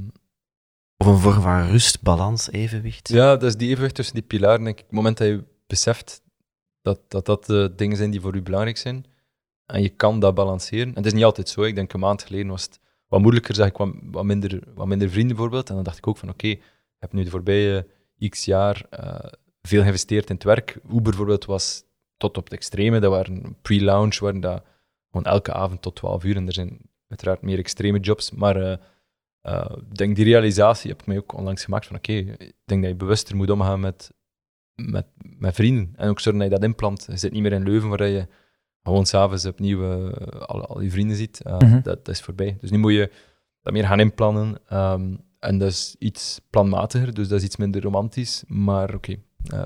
Speaker 3: Of een vorm van rust, balans, evenwicht?
Speaker 2: ja, dat is die evenwicht tussen die pilaren. Denk ik. Het moment dat je beseft dat dat, dat de dingen zijn die voor u belangrijk zijn. En je kan dat balanceren. En het is niet altijd zo. Ik denk een maand geleden was het wat moeilijker. Zag ik wat, wat, minder, wat minder vrienden bijvoorbeeld. En dan dacht ik ook van oké, ik heb nu de voorbije x jaar eh, veel geïnvesteerd in het werk. Uber bijvoorbeeld was tot op het extreme. Dat waren pre-launch, waren dat gewoon elke avond tot 12 uur. En er zijn uiteraard meer extreme jobs. Maar eh, eh, ik denk die realisatie heb ik mij ook onlangs gemaakt van oké, ik denk dat je bewuster moet omgaan met, met, met vrienden. En ook zorgen dat je dat inplant. Je zit niet meer in Leuven waar je gewoon s'avonds opnieuw eh, al, al je vrienden ziet. Eh,
Speaker 4: Mhm.
Speaker 2: dat, dat is voorbij. Dus nu moet je dat meer gaan inplannen. ehm, en dat is iets planmatiger, dus dat is iets minder romantisch. Maar oké,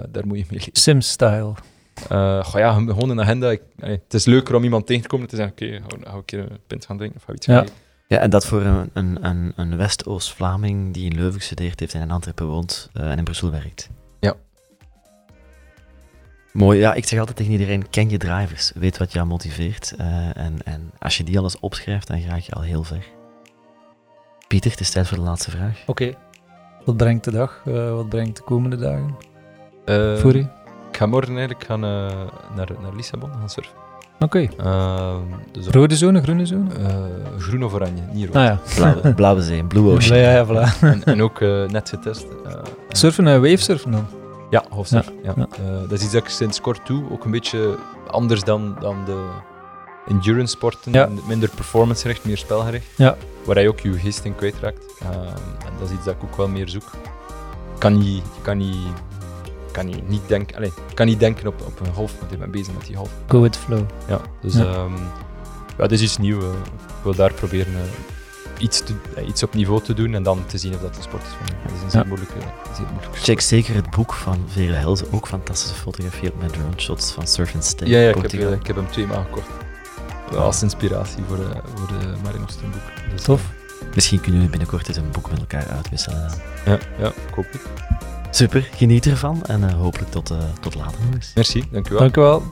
Speaker 2: daar moet je mee leven.
Speaker 4: Sims-style.
Speaker 2: Goh, ja, gewoon een agenda. Ik, allee, het is leuker om iemand tegen te komen en te zeggen, oké, we- gaan we een keer een pint gaan drinken of gaan iets
Speaker 4: Ja.
Speaker 3: Ja, en dat voor een, een, een, een West-Oost-Vlaming die in Leuven gestudeerd heeft en in Antwerpen woont eh, en in Brussel werkt.
Speaker 2: Ja.
Speaker 3: Mooi. Ja, ik zeg altijd tegen iedereen, ken je drivers. Weet wat jou motiveert. eh, en, en als je die alles opschrijft, dan raak je al heel ver. Pieter, het is tijd voor de laatste vraag.
Speaker 4: Oké. Wat brengt de dag? Eh, wat brengt de komende dagen
Speaker 2: Eh,
Speaker 4: voor u?
Speaker 2: Ik ga morgen eigenlijk gaan, eh, naar, naar Lissabon gaan surfen.
Speaker 4: Oké.
Speaker 2: Ehm, dus op,
Speaker 4: Rode zone, groene zone?
Speaker 2: eh, groen of oranje, niet rood.
Speaker 4: Ah ja.
Speaker 3: Blauwe, Blauwe Zee, Blue Ocean.
Speaker 4: Ja, ja, voilà.
Speaker 2: en, en ook eh, net getest. eh,
Speaker 4: Surfen en wavesurfen dan?
Speaker 2: Ja, hoofdsurf. Ja,
Speaker 4: ja.
Speaker 2: Eh, dat is iets dat ik sinds kort doe. Ook een beetje anders dan, dan de endurance sporten.
Speaker 4: Ja.
Speaker 2: Minder performance-gericht, meer spelgericht.
Speaker 4: Ja.
Speaker 2: Waar je ook je geest in kwijtraakt. Ehm, en dat is iets dat ik ook wel meer zoek. Kan niet, kan niet, kan niet, niet denken, allez, ik kan niet denken op, op een golf, want ik ben bezig met die golf.
Speaker 4: Go with flow.
Speaker 2: Ja, dus
Speaker 4: Ja.
Speaker 2: ja. ja, is iets nieuws. eh. ik wil daar proberen eh, iets, te, eh, iets op niveau te doen en dan te zien of dat een sport is voor mij. Dat is een zeer
Speaker 4: Ja.
Speaker 2: moeilijke, zeer moeilijke sport.
Speaker 3: Check zeker het boek van Veerle Helze, ook fantastische fotografie op met drone shots van Surf and Stay.
Speaker 2: Ja, ja ik, heb,
Speaker 3: Portugal.
Speaker 2: ik heb hem twee maal gekocht. Als inspiratie voor, eh, voor de Marino boek. Dus,
Speaker 4: Tof.
Speaker 3: Misschien kunnen we binnenkort eens een boek met elkaar uitwisselen.
Speaker 2: ja, ja, ik hoop het.
Speaker 3: Super, geniet ervan en eh, hopelijk tot, eh, tot later nog eens.
Speaker 2: Merci, dank u wel.
Speaker 4: Dank u wel.